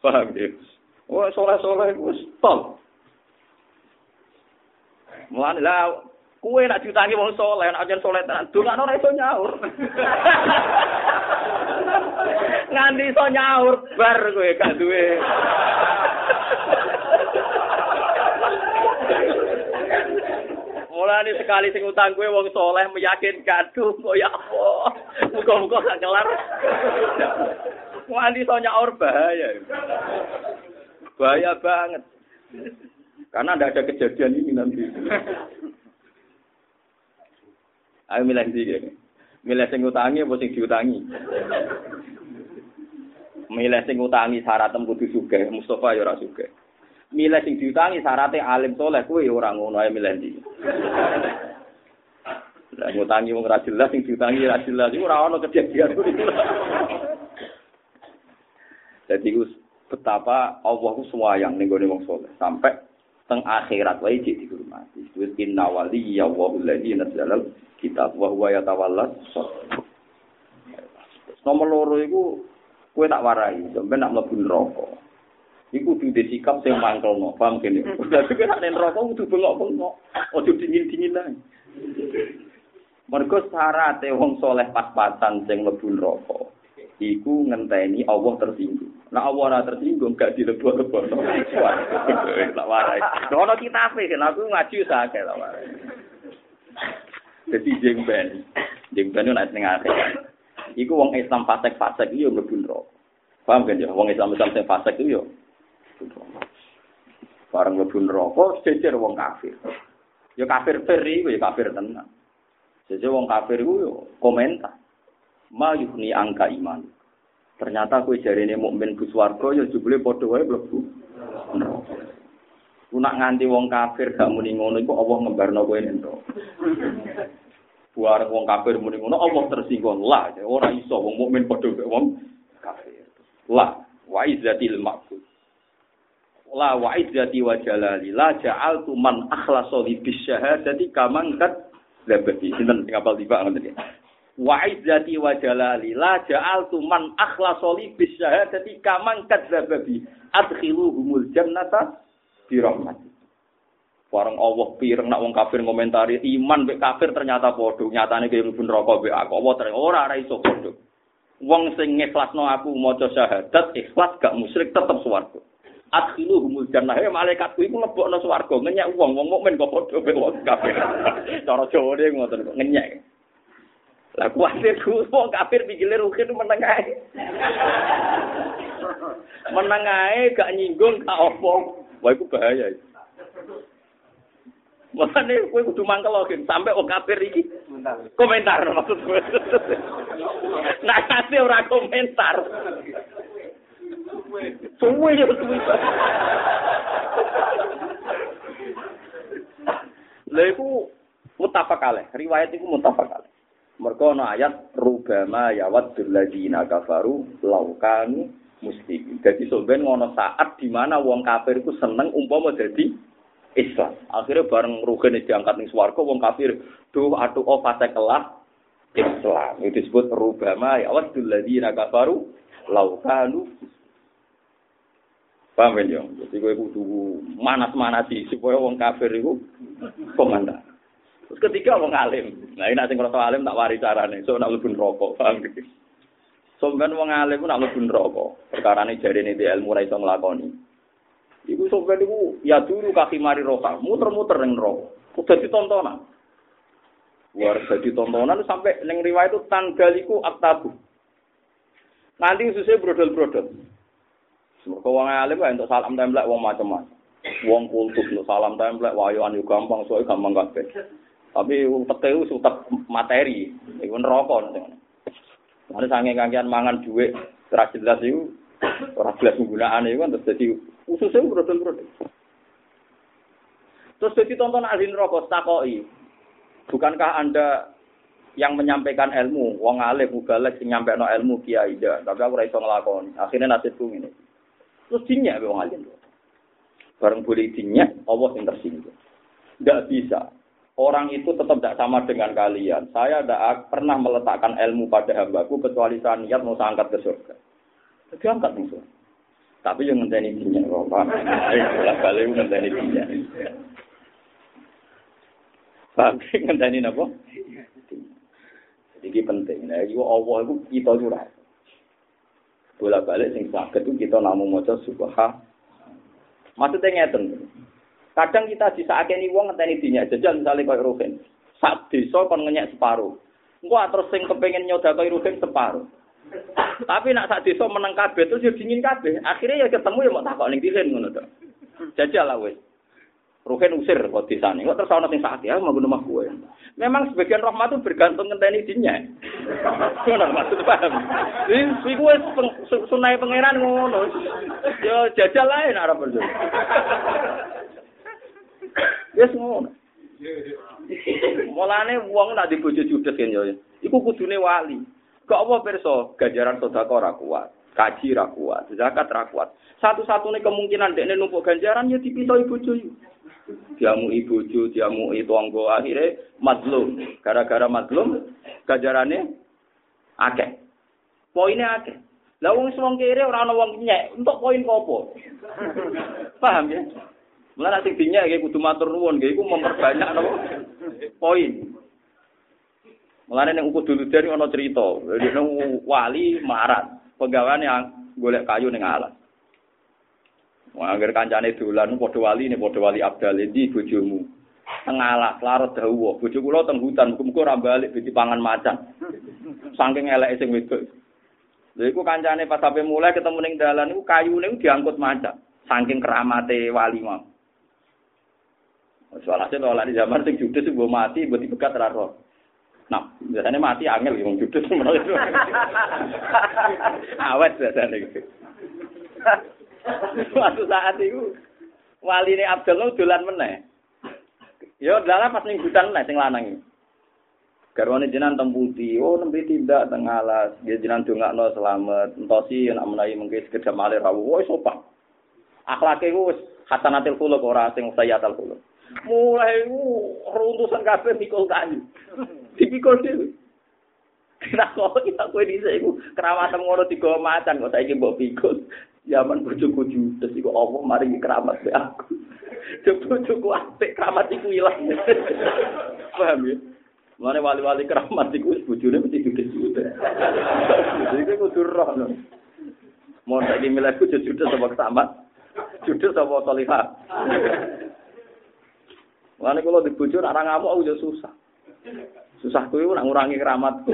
Paham ya? Wah, soleh-soleh wis tol. Mulane lah kue nak diutangi wong soleh, nak ajar soleh tenan, dongakno ora iso nyaur. Nganti iso nyaur bar kowe gak duwe. Mulane sekali sing utang kowe wong soleh meyakinkan, duh kok ya Allah. Muga-muga gak kelar. Nganti iso nyaur bahaya. Bahaya banget. Karena tidak ada kejadian ini nanti. Ayo milih sih, milih sing utangi apa sing diutangi? Milih sing utangi syaratnya kudu suge, Mustafa ya ora suge. Milih sing diutangi syaratnya alim soleh, kue ya ora ngono ayo milih sih. Lah ngutangi wong ra jelas sing diutangi ra jelas iku ora ono kejadian. Jadi betapa Allah ku yang ning wong soleh sampai teng akhirat wae jadi dihormati. Wis inna wali ya wa alladzi nazzalal kitab wa huwa yatawallas Nomor loro iku kowe tak warai, sampeyan nak mlebu neraka. Iku kudu sikap sing mangkelno, paham kene. Dadi nek nek neraka kudu bengok-bengok, aja dingin-dingin ae. Mergo syaraté wong soleh pas-pasan sing mlebu neraka. iku ngenteni Allah tersinggung. Nah Allah ora tersinggung gak dilebok-lebok. Tak warai. Ono kitabe kan aku ngaji sakit tak warai. Jadi jengben. Jengben itu naik tengah Iku wong Islam fasek-fasek itu mlebu neraka. Paham kan ya? Wong Islam Islam sing fasek itu yo. Bareng mlebu neraka jejer wong kafir. Ya kafir feri, ya kafir tenan. Jejer wong kafir iku yo komentar. ma yukni angka iman. Ternyata kue jari ini mukmin bus warga ya jubli podo wae mlebu. Ku nak nganti wong kafir gak muni ngono iku Allah ngembarno kowe nento. Buar wong kafir muni ngono Allah tersinggung lah ora iso wong mukmin padha wong kafir. La wa izzatil maqbul. La wa izzati wa jalali la ja'altu man akhlasa li bisyahadati kaman kat. Sinten sing apal tiba ngoten Wa izzati wa jalali la ja'altu man akhlasa li bisyahadati kaman kat labati. Adkhiluhumul jannata bi rahmati. Warang Allah pireng nak wong kafir ngomentari iman be kafir ternyata padha. Nyatane kaya mlebu neraka be aku. Ternyata ora ora iso padha. Wong sing ngikhlasno aku maca syahadat ikhlas gak musyrik tetep swarga. Adkhilu humul jannah. Eh malaikatku iku mlebokno swarga. Ngenyek wong wong mukmin kok padha be wong kafir. Cara Jawa ngoten kok ngenyek. Lah kuwatir ku wong kafir pikire rukin meneng ae. meneng ae gak nyinggung gak opo. Wah iku bahaya itu. Makanya gue kudu mangkel lagi, sampai wong kafir iki komentar maksud gue. nah kasih ora komentar. Suwe ya suwe. Lha iku mutafak riwayat iku mutafak Mergo ana ayat rubama yawaddul ladina kafaru laukanu muslimin. Jadi sampeyan ngono saat di mana wong kafir iku seneng umpama dadi Islam. Akhirnya bareng rugen diangkat ning swarga wong kafir duh atuh oh fase kelah Islam. Itu disebut rubama ya wadul ladzina kafaru laukanu Paham ya? Jadi gue kudu manas-manasi supaya wong kafir itu komandan. Terus ketiga wong alim. Nah ini nanti kalau alim tak wari carane. So nak lebih rokok. Paham. So kan wong alim nak lebih rokok. Perkara ini jadi ini di ilmu raiso ngelakoni. Iku sampean iku ya dulu kaki mari roka, muter-muter ning neraka. Udah ditontonan. Luar jadi tontonan sampai ning riwayat itu tanggaliku aktabu. Nanti susah brodol-brodol. Semoga wong alim untuk salam templek wong macam-macam. Wong kultus lo salam templek wayoan yo gampang soalnya gampang kabeh. Tapi utek itu utek materi, iku neraka. Mana sange kangian mangan duit, terus jelas itu orang jelas penggunaan itu kan terus jadi Khususnya brodol-brodol. Terus jadi tonton ahli neraka takoi. Bukankah Anda yang menyampaikan ilmu, wong alim mubalek sing nyampekno ilmu kiai ida, tapi aku ora iso nglakoni. Akhirnya nasibku ngene. Terus dinyak wong alim. Bareng boleh dinyak, Allah yang tersinggung. Tidak bisa. Orang itu tetap tidak sama dengan kalian. Saya tidak pernah meletakkan ilmu pada hambaku kecuali saya niat mau angkat ke surga. Jadi angkat nih. Tapi yang ngenteni dinyak kok, paham? Bolak balik ngenteni dinyak. Paham? Ngenteni apa? Jadi ini penting. Nah, itu Allah itu kita curah. Bolak balik sing sakit itu kita namun maca subha. Maksudnya ngeten. Kadang kita disakeni wong ngenteni dinyak jajal misalnya kaya Ruhin. Sak desa kon ngenyek separuh. Engko terus sing kepengin nyodakoi Ruhin separuh. Tapi nak sak desa meneng kabeh terus yo dingin kabeh. Akhirnya ya ketemu ya mau takok ning dihen ngono to. Jajal lah wis. Ruhen usir kok desane. Kok terus ana sing sakit ya mau rumah gue. Memang sebagian rahmat itu bergantung ngenteni dinya. Ngono maksud paham. Iki kuwi sunai pangeran ngono. Yo jajal lain arep Yes ngono. Mulane wong nak dibojo judes kan yo. Iku kudune wali. Kok apa perso ganjaran sedekah ora kuat, kaji ora kuat, zakat ora kuat. Satu-satunya kemungkinan dekne numpuk ganjaran ya dipisah ibu cuy. Diamu ibu cuy, diamu itu anggo akhirnya mazlum. Gara-gara mazlum ganjarannya akeh. Poinnya akeh. Lah wong wong kere ora ana wong nyek, untuk poin apa? Paham ya? Mulane sing dinyek kudu matur nuwun, iku memperbanyak napa? Poin. Mulane ning uku dulu dari ana cerita, ning wali marat, penggaweane yang golek kayu ning alas. Wah, agar kancane dolan padha wali ne padha wali Abdal di bojomu. Teng alas larut dawa, bojo kula teng hutan, muga-muga ora dadi pangan macan. Saking eleke sing wedok. Lha iku kancane pas sampe mulai ketemu ning dalan iku kayune diangkut macan. Saking keramate wali mau. Soalnya kalau di zaman sing judes sing mati, buat dibekat raro. Nah, biasanya mati angel yang judul menurut itu. Awet biasanya gitu. Suatu saat itu wali ini Abdul dolan meneh. Yo dalam pas ning hutan meneh sing lanang. Garwane jenengan teng pundi? Oh nembe tindak teng alas. Dia jenengan dongakno selamat. Entosi nek menawi mengke sekedap malih rawuh. Woi sopan. Akhlake ku wis hasanatil khuluq ora sing sayyatul khuluq. Mulai ku runtusan kabeh mikul kayu. Dipikul dhewe. Kita kok kita kowe dhisik iku keramatan ngono tiga macan kok saiki mbok pikul. Zaman bojoku judes iku apa mari keramat be aku. Bojoku apik keramat iku ilang. Paham ya? Mulane wali-wali keramat iku wis bojone mesti judes-judes. Iki kudu roh. Mau saiki milihku judes sama keramat. Judes sama solihah. Mulane kalau di bojo ora ngamuk aku yo susah. Susah kuwi nak ngurangi keramat.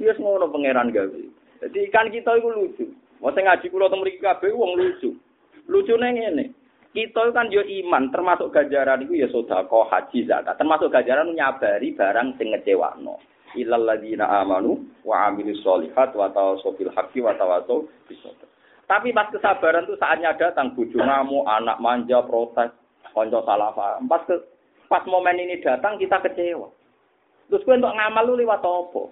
Iya ngono pangeran gawe. Jadi ikan kita itu lucu. Mau ngaji kula teng mriki kabeh wong lucu. Lucune ngene. Kita kan yo iman, termasuk ganjaran itu ya sodako, haji, zakat. Termasuk ganjaran nyabari barang sing ngecewakno. Ilal ladina amanu wa amilus solihat wa tawasau bil haqqi wa tawasau bisabr. Tapi pas kesabaran itu saatnya datang bojo ngamu, anak manja, protes, konco salah paham. Pas ke, pas momen ini datang kita kecewa. Terus gue untuk ngamal lu lewat apa?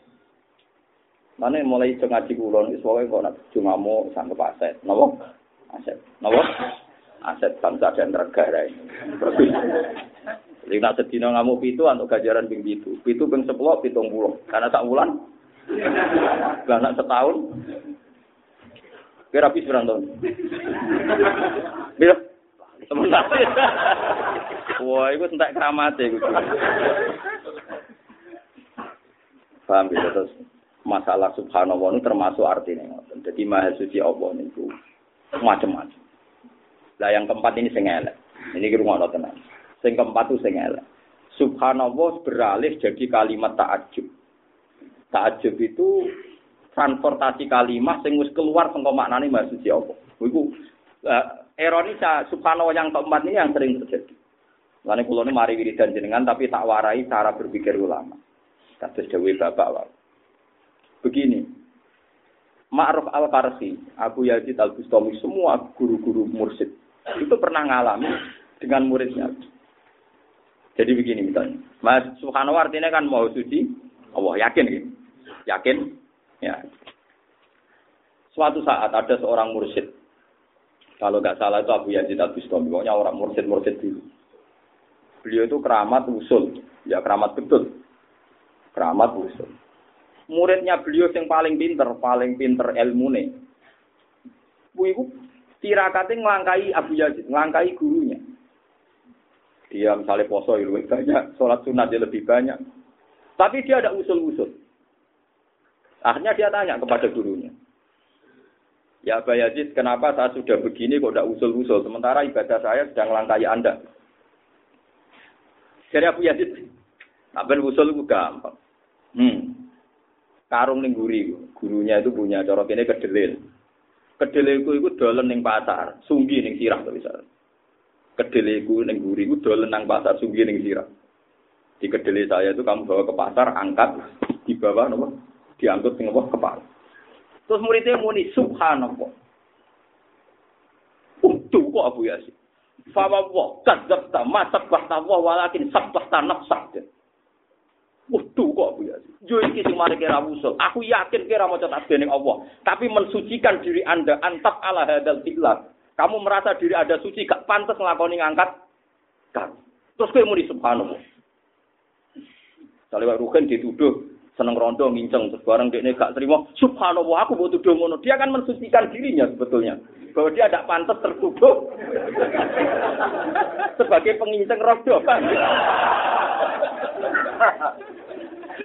Mana mulai ngaji kulon, soalnya kok nak bojo ngamu sanggup aset. Napa? Aset. Napa? aset bangsa dan negara ini. Jadi nak sedina ngamu pitu untuk gajaran ping pitu. Pitu ping sepuluh, pitung puluh. Karena tak bulan. Karena setahun. Kira habis berapa tahun? Bila? Sementara. Wah, itu entek keramat ya. Paham gitu terus masalah subhanallah itu termasuk artinya. Jadi maha suci Allah itu macam-macam. Lah yang keempat ini sing. Ini rumah tenang. Sing keempat itu sing. Subhanallah beralih jadi kalimat ta'ajub. Ta'ajub itu transportasi kalimat sing wis keluar saka maknane maksud apa. Iku subhanallah yang keempat ini yang sering terjadi. Lalu kulo ini mari wiridan jenengan tapi tak warai cara berpikir ulama. Kados dewi bapak wae. Begini, Ma'ruf al-Karsi, Abu Yazid al-Bustami, semua guru-guru mursid itu pernah ngalami dengan muridnya. Jadi begini misalnya, Mas Subhanahu artinya kan mau suci, Allah yakin. Yakin? Ya. Suatu saat ada seorang mursid. Kalau nggak salah itu Abu Yazid Al Bustami, pokoknya orang mursid-mursid dulu. Beliau itu keramat usul, ya keramat betul. Keramat usul. Muridnya beliau yang paling pinter, paling pinter ilmu nih. Bu tirakate ngelangkai Abu Yazid, ngelangkai gurunya. Dia misalnya poso ya lebih banyak, sholat sunat dia lebih banyak. Tapi dia ada usul-usul. Akhirnya dia tanya kepada gurunya. Ya Abu Yazid, kenapa saya sudah begini kok tidak usul-usul? Sementara ibadah saya sedang melangkai Anda. Jadi Abu Yazid, Abang usul itu gampang. Hmm. Karung ning guri, gurunya itu punya corok ini kedelil. Kedeleku iku dolen ning pasar, sunggi ning sirah to bisa. Kedeleku ning guri iku dolen pasar, sunggi ning sirah. Di kedele saya itu kamu bawa ke pasar, angkat, di bawah nopo, diangkut ning apa kepala. Terus muridnya muni subhanallah. Utuh kok Abu Yasin. Fawa wa kadzabta ma sabbahta wa walakin sabbahta nafsak. Waduh kok Abu Yazid. Yo iki sing mari kira usul. Aku yakin kira maca tasbih ning Allah, tapi mensucikan diri Anda antap ala hadal fi'lah. Kamu merasa diri Anda suci gak pantas nglakoni ngangkat kan. Terus kowe muni subhanallah. Sale wae rugen dituduh seneng rondo nginceng. Terus bareng dekne gak terima. Subhanallah aku mau tuduh ngono. Dia kan mensucikan dirinya sebetulnya. Bahwa dia tidak pantas tertuduh. Sebagai penginceng rondo.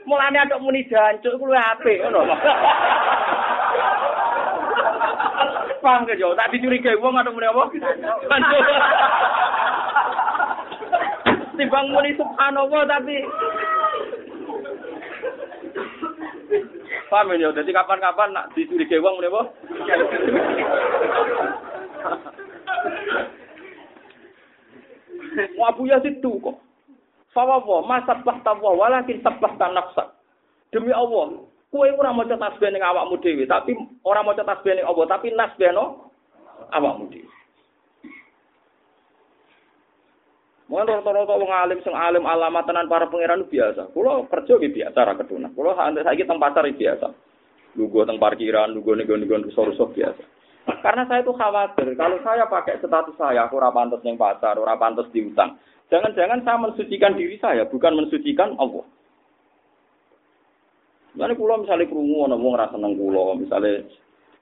Mulane ada muni jancuk kuwi apik ngono. Paham ke tak dicurigai wong ada muni apa? Jancuk. Timbang muni subhanallah tapi Paham ya, jadi kapan-kapan nak dicurigai wong muni apa? Wabu ya situ kok. Fawawa, masa tawa, walakin sabah nafsa. Demi Allah, kue ora maca tasbih ning awakmu dhewe, tapi ora maca tasbih ning Allah, tapi nasbih no awakmu dhewe. Mungkin rata-rata wong alim sing alim alamat tenan para pangeran biasa. Kulo kerja gitu biasa ra ketuna. Kulo saiki teng pasar biasa. Lugu teng parkiran, lugu nego-nego rusuh-rusuh biasa. Karena saya itu khawatir, kalau saya pakai status saya, aku ora pantas ning pasar, ora pantas diutang. Jangan-jangan saya mensucikan diri saya, bukan mensucikan Allah. Misalnya kulo misalnya kerungu, ana wong rasa seneng kulo, misalnya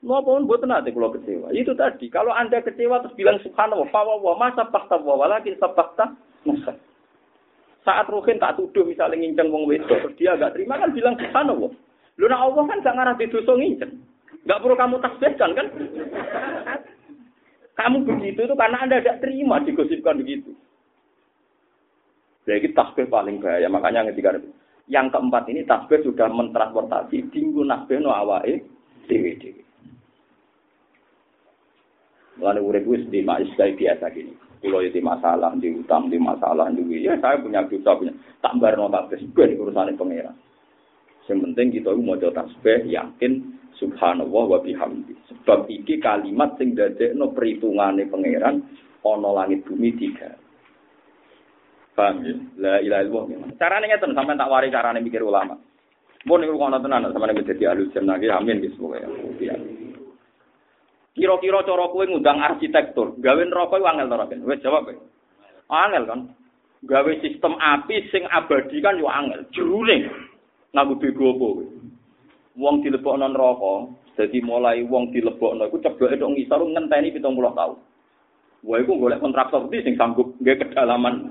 Maupun buat nanti kalau kecewa. Itu tadi. Kalau anda kecewa terus bilang subhanallah, fawwah, masa fakta wah, lagi sabakta masa. Saat ruhin tak tuduh misalnya nginceng wong wedok, terus dia agak terima kan bilang subhanallah. Lu nak Allah kan gak ngarah dosa nginceng. Gak perlu kamu tasbihkan kan? Kamu begitu itu karena anda tidak terima digosipkan begitu. Jadi tasbih paling bahaya. Makanya ketika yang keempat ini tasbih sudah mentransportasi tinggu nasbih no awai dewi dewi. Mulane urip wis di kayak biasa gini. Kulo itu masalah di utang, di masalah di ya saya punya dosa punya tak barno tasbih ben urusane pangeran. Yang penting kita mau tasbih yakin subhanallah wa bihamdi. Sebab iki kalimat sing dadekno perhitungane pangeran ana langit bumi tiga. Paham ya? La ilaha illallah. Carane ngeten sampean tak wari carane mikir ulama. Mun niku kono tenan sampeyan dadi alus jenenge amin wis pokoke. Kira-kira cara kowe ngundang arsitektur, gawe neraka iku angel to, Wis jawab kowe. Angel kan. Gawe sistem api sing abadi kan yo angel. Jurune ngaku bego apa kowe. Wong dilebokno neraka, dadi mulai wong dilebokno iku cebloke tok ngisor ngenteni 70 tahun. Wah, iku golek kontraktor iki sing sanggup nggih kedalaman.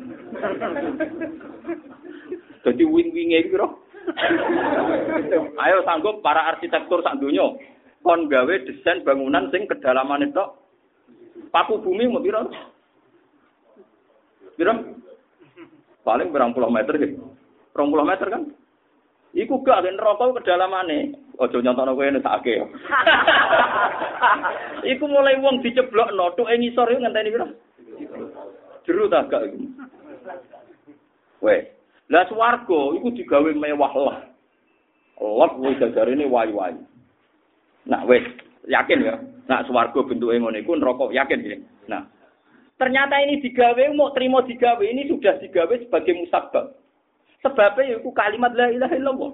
Dadi wing-winge iki Ayo sanggup para arsitektur sak donya kon gawe desain bangunan sing kedalaman itu paku bumi mau piro? Piro? Paling berang puluh meter gitu. Berang puluh meter kan? Iku gak kan rokok kedalamane. Ojo nyontono kowe nek sakake. Iku mulai wong diceblokno tuke ngisor yo ngenteni piro? Jeru ta gak iku. Weh, lah swarga iku digawe mewah lah. Allah kuwi ini wayu-wayu. Nah, wes yakin ya. Nah, swarga bentuke ngono iku neraka yakin ya. Nah, ternyata ini digawe mau terima digawe ini sudah digawe sebagai musabab. Sebabnya yaitu kalimat la ilaha illallah.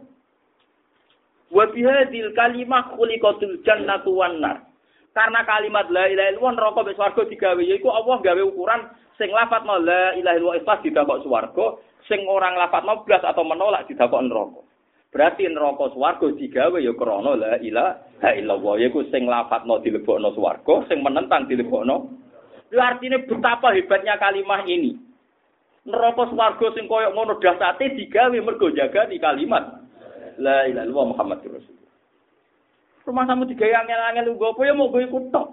Wa bihadil kalimah khuliqatul jannatu wan nar. Karena kalimat la ilaha illallah neraka mek swarga digawe yaiku Allah gawe ukuran sing lafadzno la ilaha illallah ikhlas didakok swarga, sing orang lafadzno blas atau menolak didakok neraka. Berarti neraka swarga digawe ya krana la ilaha illallah yaiku sing lafadzno dilebokno swarga, sing menentang dilebokno. Itu artinya betapa hebatnya kalimat ini. Neraka swarga sing koyok ngono dasate digawe mergo jaga di kalimat la ilaha illallah Muhammadur Rasulullah. Rumah kamu digawe angel-angel nggo apa ya mau gue ikut tok.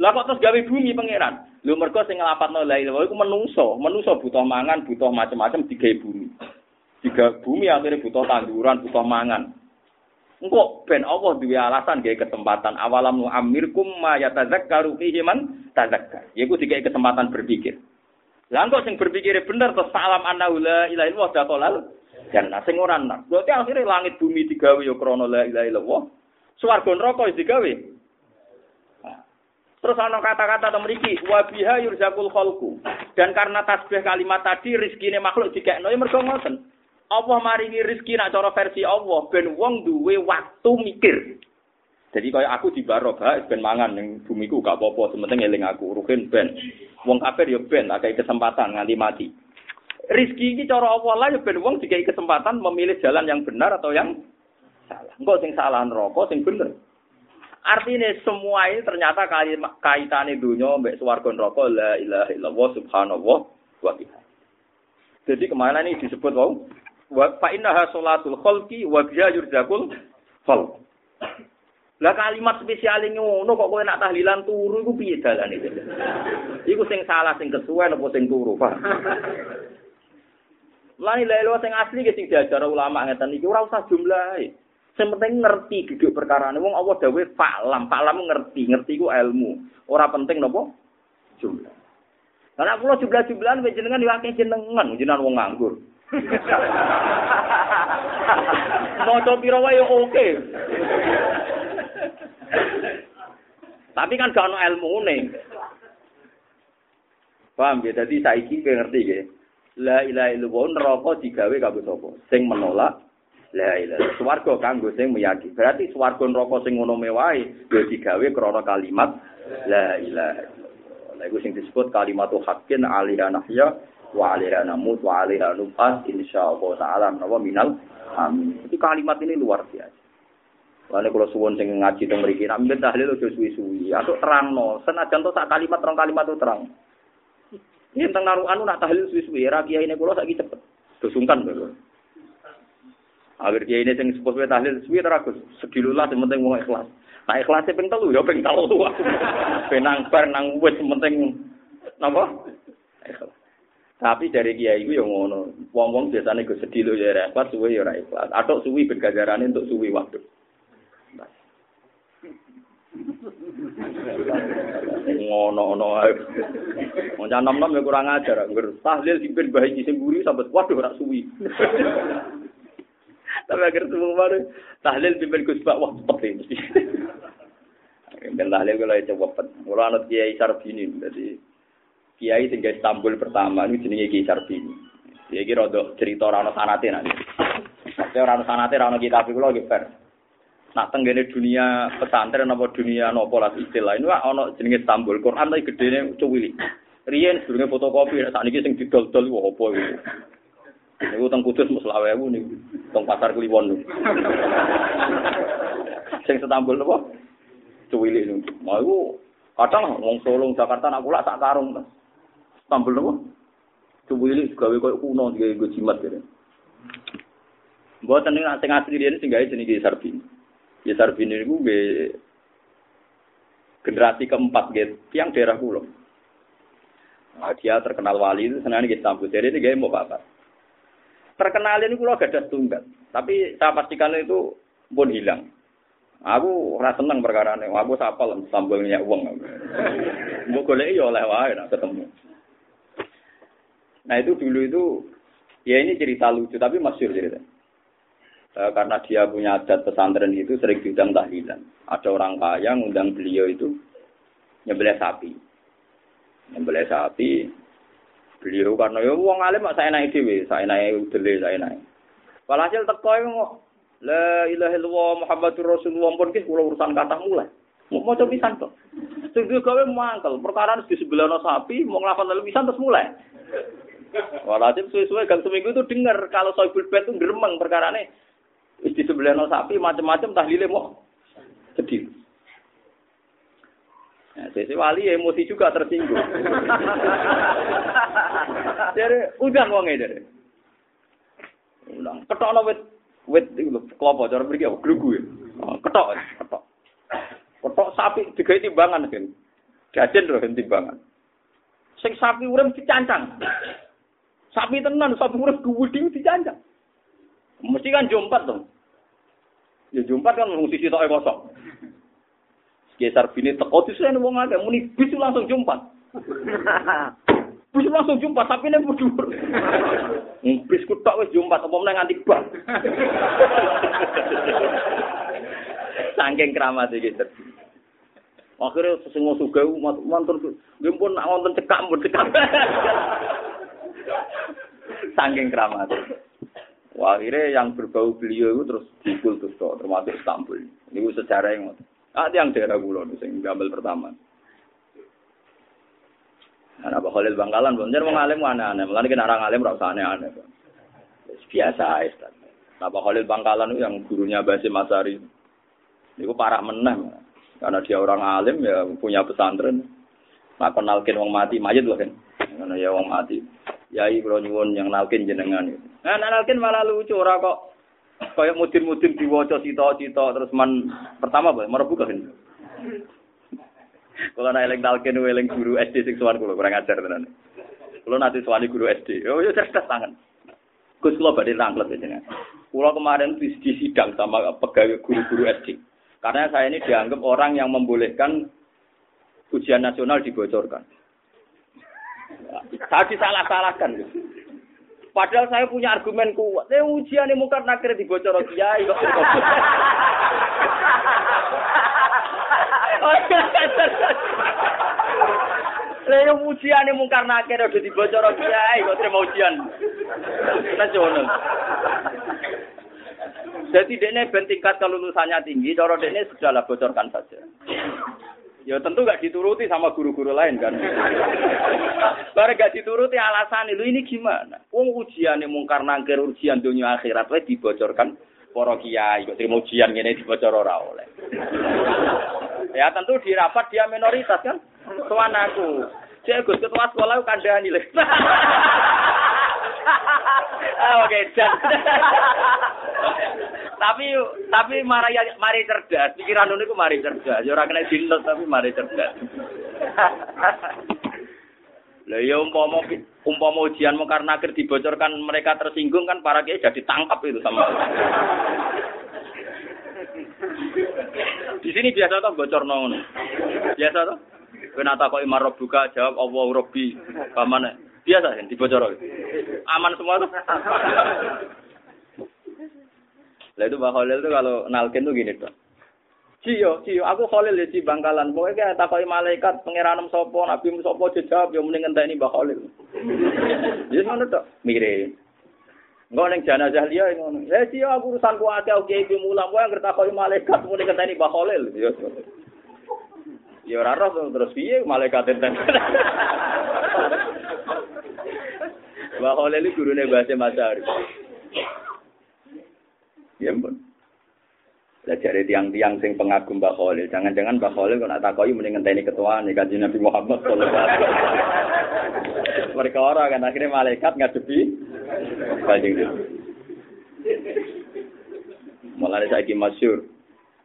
Lah kok terus gawe bumi pangeran. Lho mergo sing nglapatno la ilaha illallah iku menungso, menungso butuh mangan, butuh macam-macam digawe bumi. Jika bumi akhirnya butuh tanduran, butuh mangan. Engkau ben Allah duwe alasan gawe kesempatan awalam nu amirkum ma yatazakkaru fihi man tazakkar. Yaiku dikai kesempatan berpikir. Lah engkau sing berpikir bener terus salam anna la ilaha illallah dakolal jannah sing ora nak. Berarti akhirnya langit bumi digawe ya krana la ilaha illallah. Swarga neraka wis digawe. Terus ana kata-kata to mriki wa biha yurzaqul khalqu. Dan karena tasbih kalimat tadi rezekine makhluk dikekno mergo ngoten. Allah maringi rezeki nak cara versi Allah ben wong duwe waktu mikir. Jadi kaya aku di barokah ben mangan ning bumiku gak apa-apa, sementing eling aku ruhin ben. Wong kafir ya ben akeh kesempatan nganti mati. Rizki ini cara Allah lah ya ben wong dikai kesempatan memilih jalan yang benar atau yang salah. Enggak sing salah neraka, sing bener. Artinya semua ini ternyata kaitannya dunia mbek swarga neraka la ilaha illallah subhanallah wa bihamdihi. Jadi ke mana ini disebut wow? Wa fa innaha salatul khalqi wa biha yurzaqul khalq. Lah kalimat spesial ngono kok kowe nak tahlilan turu iku piye dalane? Iku sing salah sing kesuwen apa sing turu, Pak? Lah lelo sing asli ki sing diajar ulama ngeten iki ora usah jumlahe. Sing penting ngerti duduk perkara wong Allah dawuh falam, falam ngerti, ngerti ku ilmu. Ora penting napa? Jumlah. Karena kalau jumlah-jumlahan jenengan akeh jenengan, jenengan wong nganggur. Maca pira wae oke. Tapi kan gak ono ilmune. Paham ya? Jadi saiki kowe ngerti ya. La ilaha illallah neraka digawe kanggo sapa? Sing menolak la ilaha. Swarga kanggo sing meyakini. Berarti swarga neraka sing ngono mewae ya digawe krana kalimat la ilaha. Lha iku sing disebut kalimatu haqqin alaiha nahya wa alaiha namut wa alaiha nufas insyaallah taala menawa minal amin. Itu kalimat ini luar biasa. Lalu kalau suwon sing ngaji teng mriki, nek mben tahlil aja suwi-suwi. Atau terangno, senajan to sak kalimat rong kalimat itu terang. Ini tentang naruhan nak tahlil suwi-suwi, ra kiai ini kula saiki cepet. Dosungkan lho. Akhir kiai ini sing sepuh tahlil suwi teragus. Sedilulah sing penting wong ikhlas. Nah ikhlas ping telu ya ping telu. Penang bar nang wis penting napa? Ikhlas. Tapi dari kiai itu yang ngono. Wong-wong biasanya gue sedih lo ya ikhlas, suwi ya ikhlas. Atau suwi bergajaran untuk suwi waktu. ngono-ngono ae. Wong nom-nom ya kurang ajar, ngger tahlil dipen bae iki sing mburi sampe waduh ora suwi. Tapi akhir semua baru tahlil dipen Gus Pak wah cepet mesti. Ben tahlil kula ya cepet. Kula anut Kiai Sarbini dadi Kiai sing Istanbul pertama ini jenenge Kiai Sarbini. Dia kira cerita ora ono sanate nanti. Nek ora ono sanate ora ono kitab kula nggih nak tenggene dunia pesantren apa dunia nopo lah istilah. Ini ono jenenge Istanbul Quran tapi gedene cuwili. Riyen sedurunge fotokopi sak niki sing didol-dol wah apa iki niku teng Kudus mus lawewu niku teng pasar Kliwon niku. Sing Istanbul napa cuwili niku. Mau iku kadang wong Solo Jakarta nak kula sak karung Istanbul napa cuwili gawe koyo kuno digawe jimat kene Mboten nek sing asli dene sing gawe jenenge Sarbini Ya Sarbini itu generasi keempat gitu, yang daerah pulau. Nah, dia terkenal wali itu senang di Istanbul. Jadi ini gaya mau apa? Terkenal ini pulau gak ada tunggal. Tapi saya pastikan itu pun hilang. Aku rasa seneng perkara ini. Aku sapal sambelnya uang. Mau golek ya oleh wae nak ketemu. Nah itu dulu itu ya ini cerita lucu tapi masyur cerita. Eh, karena dia punya adat pesantren itu sering diundang tahlilan. Ada orang kaya ngundang beliau itu nyembelih sapi. Nyembelih sapi. Beliau karena ya wong alim saya naik dhewe, saya naik udele, saya naik. Walhasil teko kok La ilaha illallah Muhammadur Rasulullah pun ki kula urusan kata mulai. Mau maca pisan kok. Sing gawe mangkel, perkara di sebelah sapi, mau lalu pisan terus mulai. Walhasil suwe-suwe gang seminggu itu dengar kalau soibul bed itu geremeng perkara ini Wis di sebelah no sapi macam-macam tahlile mau sedih. Nah, sesi wali emosi juga tersinggung. Jadi udah wonge dari. Ulang ketok no wit kelompok cara apa grugu ya. Oh, ketok ketok. Ketok sapi digawe timbangan kan. Jajan lho timbangan. Sing sapi urip dicancang. Sapi tenan, sapi urip gede dicancang. Mesti kan jompat dong. Ya jompat kan sisi tok kosong. Geser bini teko disen wong akeh muni bis langsung jompat. bis langsung jumpat tapi ini berdua. bis ku tok wis jumpat apa meneh nganti bang. Saking keramat iki Akhirnya sesungguh suga mantur nggih pun nak wonten cekak pun cekak. Saking keramat. Akhirnya yang berbau beliau itu terus dikultus tuh, termasuk Istanbul. Ini sejarah yang ada yang daerah Kulon, yang gambar pertama. Nah, Pak Khalil Bangkalan, bener mau ngalim aneh-aneh. Kena orang ngalim rasa aneh-aneh. Biasa aja. Nah, Pak Khalil Bangkalan itu yang gurunya Basim Masari. Itu parah menang. Karena dia orang alim ya punya pesantren. Nah, kenalkin wong mati, mayat loh kan. Karena ya wong mati. Yai kula nyuwun yang nalkin jenengan. Nah, nalkin malah lucu ora kok kayak mudin-mudin diwaca cita-cita terus man pertama apa merebu kan. Kalau nak eling nalkin eling guru SD sing sowan kula kurang ajar tenan. Kula nanti sowan guru SD. Oh ya cerdas tangan. Gus kula badhe rangklet jenengan. Kula kemarin di sidang sama pegawai guru-guru SD. Karena saya ini dianggap orang yang membolehkan ujian nasional dibocorkan. Saya disalah-salahkan. Padahal saya punya argumen kuat. Eh ujian ini mungkin nakir bocor kiai kok. Lah yo ujiane mungkar nakir udah dibocor kiai kok terima ujian. Nasional. Jadi dene ben tingkat kelulusannya tinggi, cara dene sudahlah bocorkan saja. Ya tentu gak dituruti sama guru-guru lain kan. Bareng gak dituruti alasan itu ini gimana? Wong ujiane mungkar nangkir ujian dunia akhirat wae dibocorkan para kiai kok terima ujian ngene dibocor ora oleh. Ya tentu di rapat dia minoritas kan. Tuan aku. Cek Gus ketua sekolah kandhani lho. Ah, Oke, tapi tapi mari mari cerdas, pikiran niku mari cerdas. Ya kena tapi mari cerdas. Lah ya umpama umpama ujian mau karena akhir dibocorkan mereka tersinggung kan para kiai jadi tangkap itu sama. Di sini biasa tuh bocor nong. Biasa tuh. Kenapa kok imar buka jawab Allah Robbi. Pamane? Biasa ya dibocor. Aman semua tuh. Lah itu Mbak Khalil tuh kalau nalkin tuh gini tuh. Ciyo, ciyo, aku Khalil ya ci bangkalan. Pokoknya kayak takoi malaikat pengiranem sopo, nabi sopo jawab, ya mending ini Mbak Khalil. Jadi mana tuh? Mirip. Enggak neng jenazah liya ngono. Ya ciyo aku urusan ku akeh oke iki mulang kowe anggere takoi malaikat muni ngenteni Mbak Khalil. Ya. Ya ora roh terus piye malaikat enten. Mbak Khalil iki gurune bahasa Masari. Ya ampun. Jare tiang-tiang sing pengagum Mbak Khalil, jangan-jangan Mbak Khalil kok nak takoki mending ngenteni ketua nih kanjeng Nabi Muhammad. Mereka orang kan akhirnya malaikat ngadepi kanjeng Nabi. Malah saiki masyhur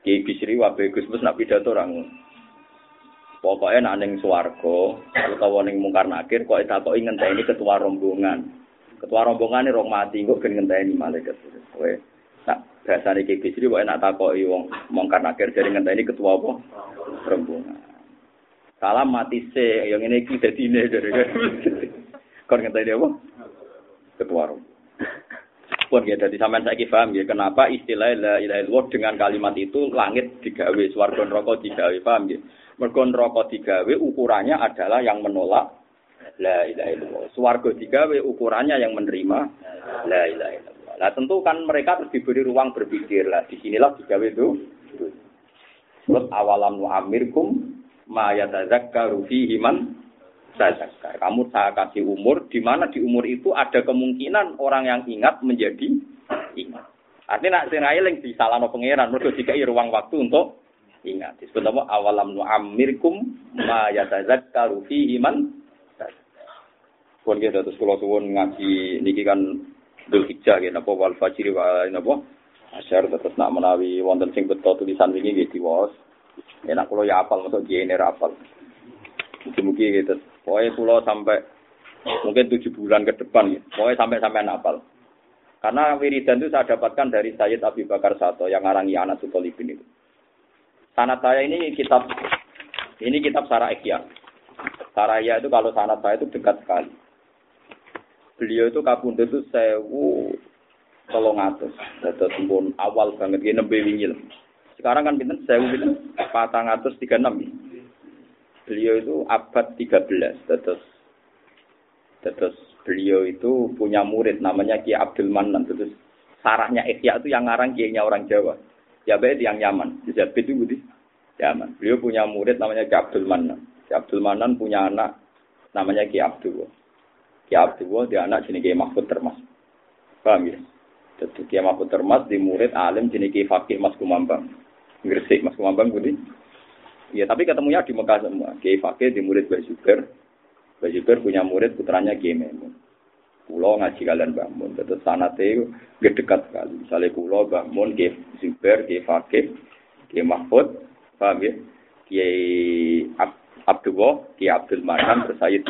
Ki Bisri wa Gus Mus nak pidato orang. Pokoknya nak ning swarga utawa ning mungkar nakir kok takoki ngenteni ketua rombongan. Ketua rombongan ini rong mati kok gen ngenteni malaikat. Kowe Biasa nih kayak bisri, pokoknya nak takoi wong mongkar nakir dari ngenteni ketua apa? Rombongan. Salam mati se, yang ini kita ini dari kon ngenteni apa? Ketua rombongan. Pun ya, jadi sampean saya paham ya, kenapa istilah la ilaha illallah dengan kalimat itu langit digawe, swarga neraka digawe, paham ya? Mergo neraka digawe ukurannya adalah yang menolak la ilaha illallah. Swarga digawe ukurannya yang menerima la ilaha illallah. Nah tentu kan mereka harus diberi ruang berpikir lah. Di sinilah digawe itu. Terus awalam amirkum ma yatazakkaru fihi man. Kamu saya kasih umur di mana di umur itu ada kemungkinan orang yang ingat menjadi ingat. Artinya nak sing eling disalahno pangeran mergo dikai ruang waktu untuk ingat. Disebut apa awalam amirkum ma yatazakkaru fihi man Pun kita terus kalau suwun ngaji niki kan Dul Hijjah ya napa wal fajri wa napa asyar terus nak menawi wonten sing beto tulisan wingi nggih diwaos. Ya nak ya apal mosok jene apal. Mugi-mugi gitu. Pokoknya kula sampai mungkin tujuh bulan ke depan gitu. Pokoknya sampai sampai apal. Karena wiridan itu saya dapatkan dari Sayyid Abi Bakar Sato yang ngarangi anak Sutolibin itu. Sanat saya ini kitab ini kitab Sarah Ekya. Saraya itu kalau sanat saya itu dekat sekali beliau itu kapundhut itu sewu tolong atus. Dados pun awal banget gini nembe wingi Sekarang kan pinten sewu pinten patang atus tiga enam. Beliau itu abad tiga belas. Dados dados beliau itu punya murid namanya Ki Abdul Manan. Terus sarahnya Ikhya itu yang ngarang kiainya orang Jawa. Ya baik yang Yaman. Jadi itu budi Yaman. Beliau punya murid namanya Ki Abdul Manan. Ki Abdul Manan punya anak namanya Ki Abdul. Ki Abdullah dia anak jenis Ki Mahfud Termas. Paham ya? Jadi Ki Mahfud Termas di murid alim jenis Ki Fakih Mas Kumambang. Gresik Mas Kumambang budi. Ya tapi ketemunya di Mekah semua. Ki Fakih di murid. Mbak Zuber punya murid putranya Ki Memun. Pulau ngaji kalian bangun. Terus sanate gak dekat sekali. Misalnya pulau bangun Ki Zuber, Ki Fakih, Ki Mahfud. Paham ya? Ki Abdullah, Ki Abdul Manan, terus saya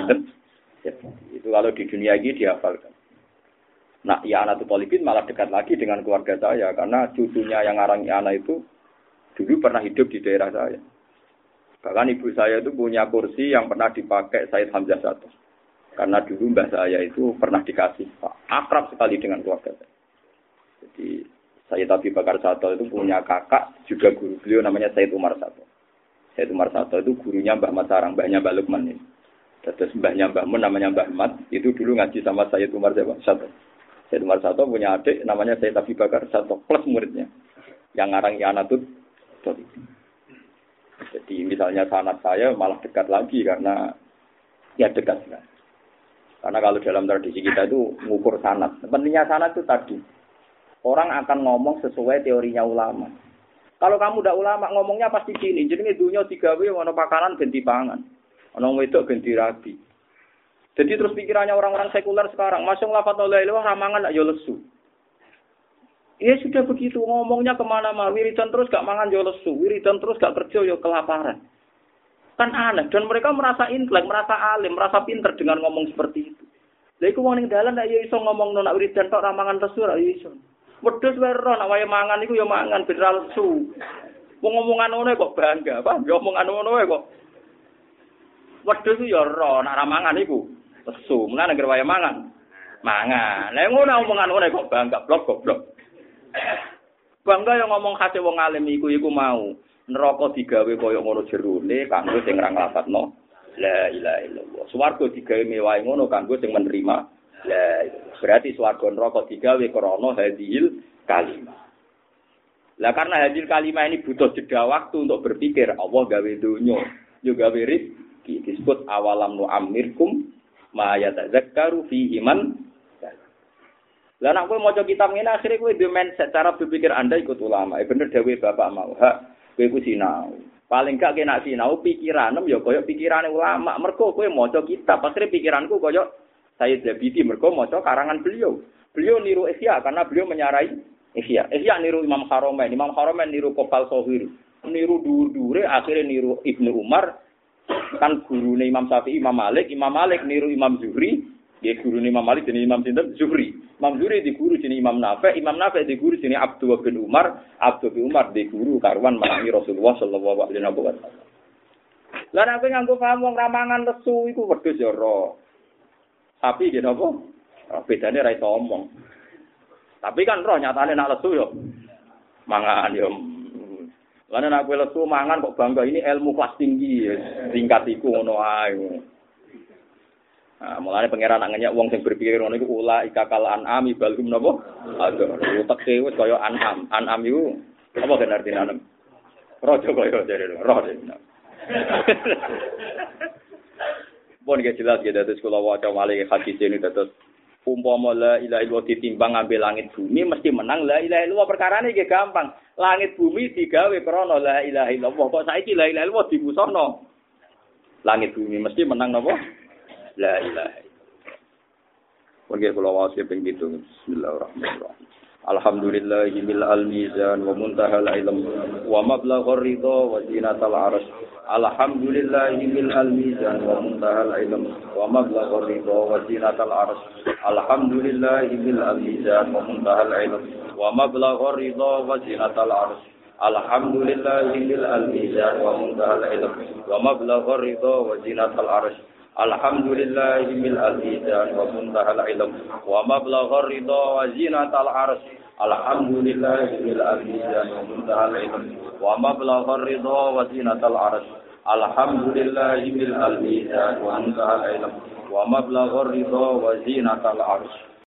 itu kalau di dunia ini dihafalkan. Nah, ya anak Polipin malah dekat lagi dengan keluarga saya karena cucunya yang ngarang anak itu dulu pernah hidup di daerah saya. Bahkan ibu saya itu punya kursi yang pernah dipakai Said Hamzah satu. Karena dulu mbah saya itu pernah dikasih akrab sekali dengan keluarga saya. Jadi saya tapi Bakar Sato itu punya kakak juga guru beliau namanya Said Umar Sato. Said Umar Sato itu gurunya Mbah Masarang, mbahnya Mbah Lukman ini. Terus mbahnya Mbah Mun namanya Mbah Mat, itu dulu ngaji sama Sayyid Umar Sato. Sayyid Umar Sato punya adik namanya Sayyid Abi Bakar Sato, plus muridnya. Yang ngarang Yanatut. Jadi misalnya sanat saya malah dekat lagi karena ya dekat sekali. Karena kalau dalam tradisi kita itu mengukur sanat. Pentingnya sanat itu tadi. Orang akan ngomong sesuai teorinya ulama. Kalau kamu udah ulama ngomongnya pasti gini. Jadi dunia digawe ono pakanan ganti pangan. Ono wedok ganti rabi. Jadi terus pikirannya orang-orang sekuler sekarang, masuk lafat oleh ilah ramangan ya lesu. Ya sudah begitu ngomongnya ke mana-mana, wiridan terus gak mangan ya lesu, wiridan terus gak kerja ya kelaparan. Kan aneh dan mereka merasa intelek, merasa alim, merasa pinter dengan ngomong seperti itu. Lha iku wong ning dalan nek ya iso ngomong nak wiridan tok ramangan lesu ra ya iso. Wedhus wae ro nak wae mangan iku ya mangan ben ra lesu. Wong ngomongan ngono kok bangga, apa? Ya omongan ngono kok. Wedhus ya ro nak ramangan iku lesu. Mulane negara wae mangan. Mangan. Lah ngono omongan ngono kok bangga blok goblok. Bangga yang ngomong khase wong alim iku iku mau. Neraka digawe kaya ngono jerone kanggo sing ra nglafadzno la ilaha illallah. Swarga digawe mewah ngono kanggo sing menerima la berarti swarga neraka digawe krana hadil kalimat. Lah karena hadil kalimat ini butuh jeda waktu untuk berpikir Allah gawe dunya, yo gawe rizki disebut awalam nu amirkum ma yatazakkaru fi iman lah nak kowe maca kitab ngene akhire kowe duwe mindset cara berpikir Anda ikut ulama. Eh bener dewe Bapak mau. Hak kowe ku sinau. Paling gak kena sinau pikiranem ya kaya pikirane ulama. Mergo kowe maca kitab, akhire pikiranku kaya saya Zabidi mergo maca karangan beliau. Beliau niru Ihya karena beliau menyarai Ihya. Ihya niru Imam Haromen, Imam Haromen niru Kopal Sohir. Niru dur-dure akhirnya niru Ibnu Umar, kan guru Imam Syafi'i, Imam Malik, Imam Malik niru Imam Zuhri, dia guru Imam Malik jadi Imam Sinten Zuhri. Imam Zuhri di guru jadi Imam Nafe, Imam Nafe di guru jadi Abdul bin Umar, Abdul bin Umar di guru karuan menangi Rasulullah Shallallahu Alaihi Wasallam. Lah nek nganggo paham wong ramangan lesu iku wedhus ya ora. Tapi gini apa? Bedane ra iso omong. Tapi kan roh nyatane nak lesu yo mangan yo Karena nak kue lesu mangan kok bangga ini ilmu kelas tinggi, tingkat iku ngono ae. Nah, mulane pangeran nanya wong sing berpikir ngono iku ula ikakal anami balhum napa? Aduh, teke wis kaya anam. Anam iku apa kan artine anam? Rojo kaya jare rojo. Bon ge jelas ge dados kula waca malih hadis ini dados umpama la ilaha illallah ditimbang ngambil langit bumi mesti menang la ilaha illallah perkara ini gampang langit bumi digawe krana la ilaha illallah kok saiki la ilaha illallah dimusono langit bumi mesti menang napa la ilaha illallah. Kula wae ping bismillahirrahmanirrahim. Alhamdulillahi mil al-mizan wa muntahal ilm wa mablaghur ridha wa zinatal arsh. Alhamdulillahi mil al-mizan wa muntahal ilm wa mablaghur ridha wa zinatal arsh. Alhamdulillahi mil al-mizan wa muntahal ilm wa mablaghur ridha wa zinatal arsh. Alhamdulillahi mil al-mizan wa muntahal ilm wa mablaghur ridha wa zinatal arsh Alhamdulillah mil al-izan wa muntahal ilm wa mablagh ridha wa zinatal ars Alhamdulillah mil al-izan wa muntahal ilm wa mablagh ridha wa zinatal ars Alhamdulillah mil al-izan wa muntahal ilm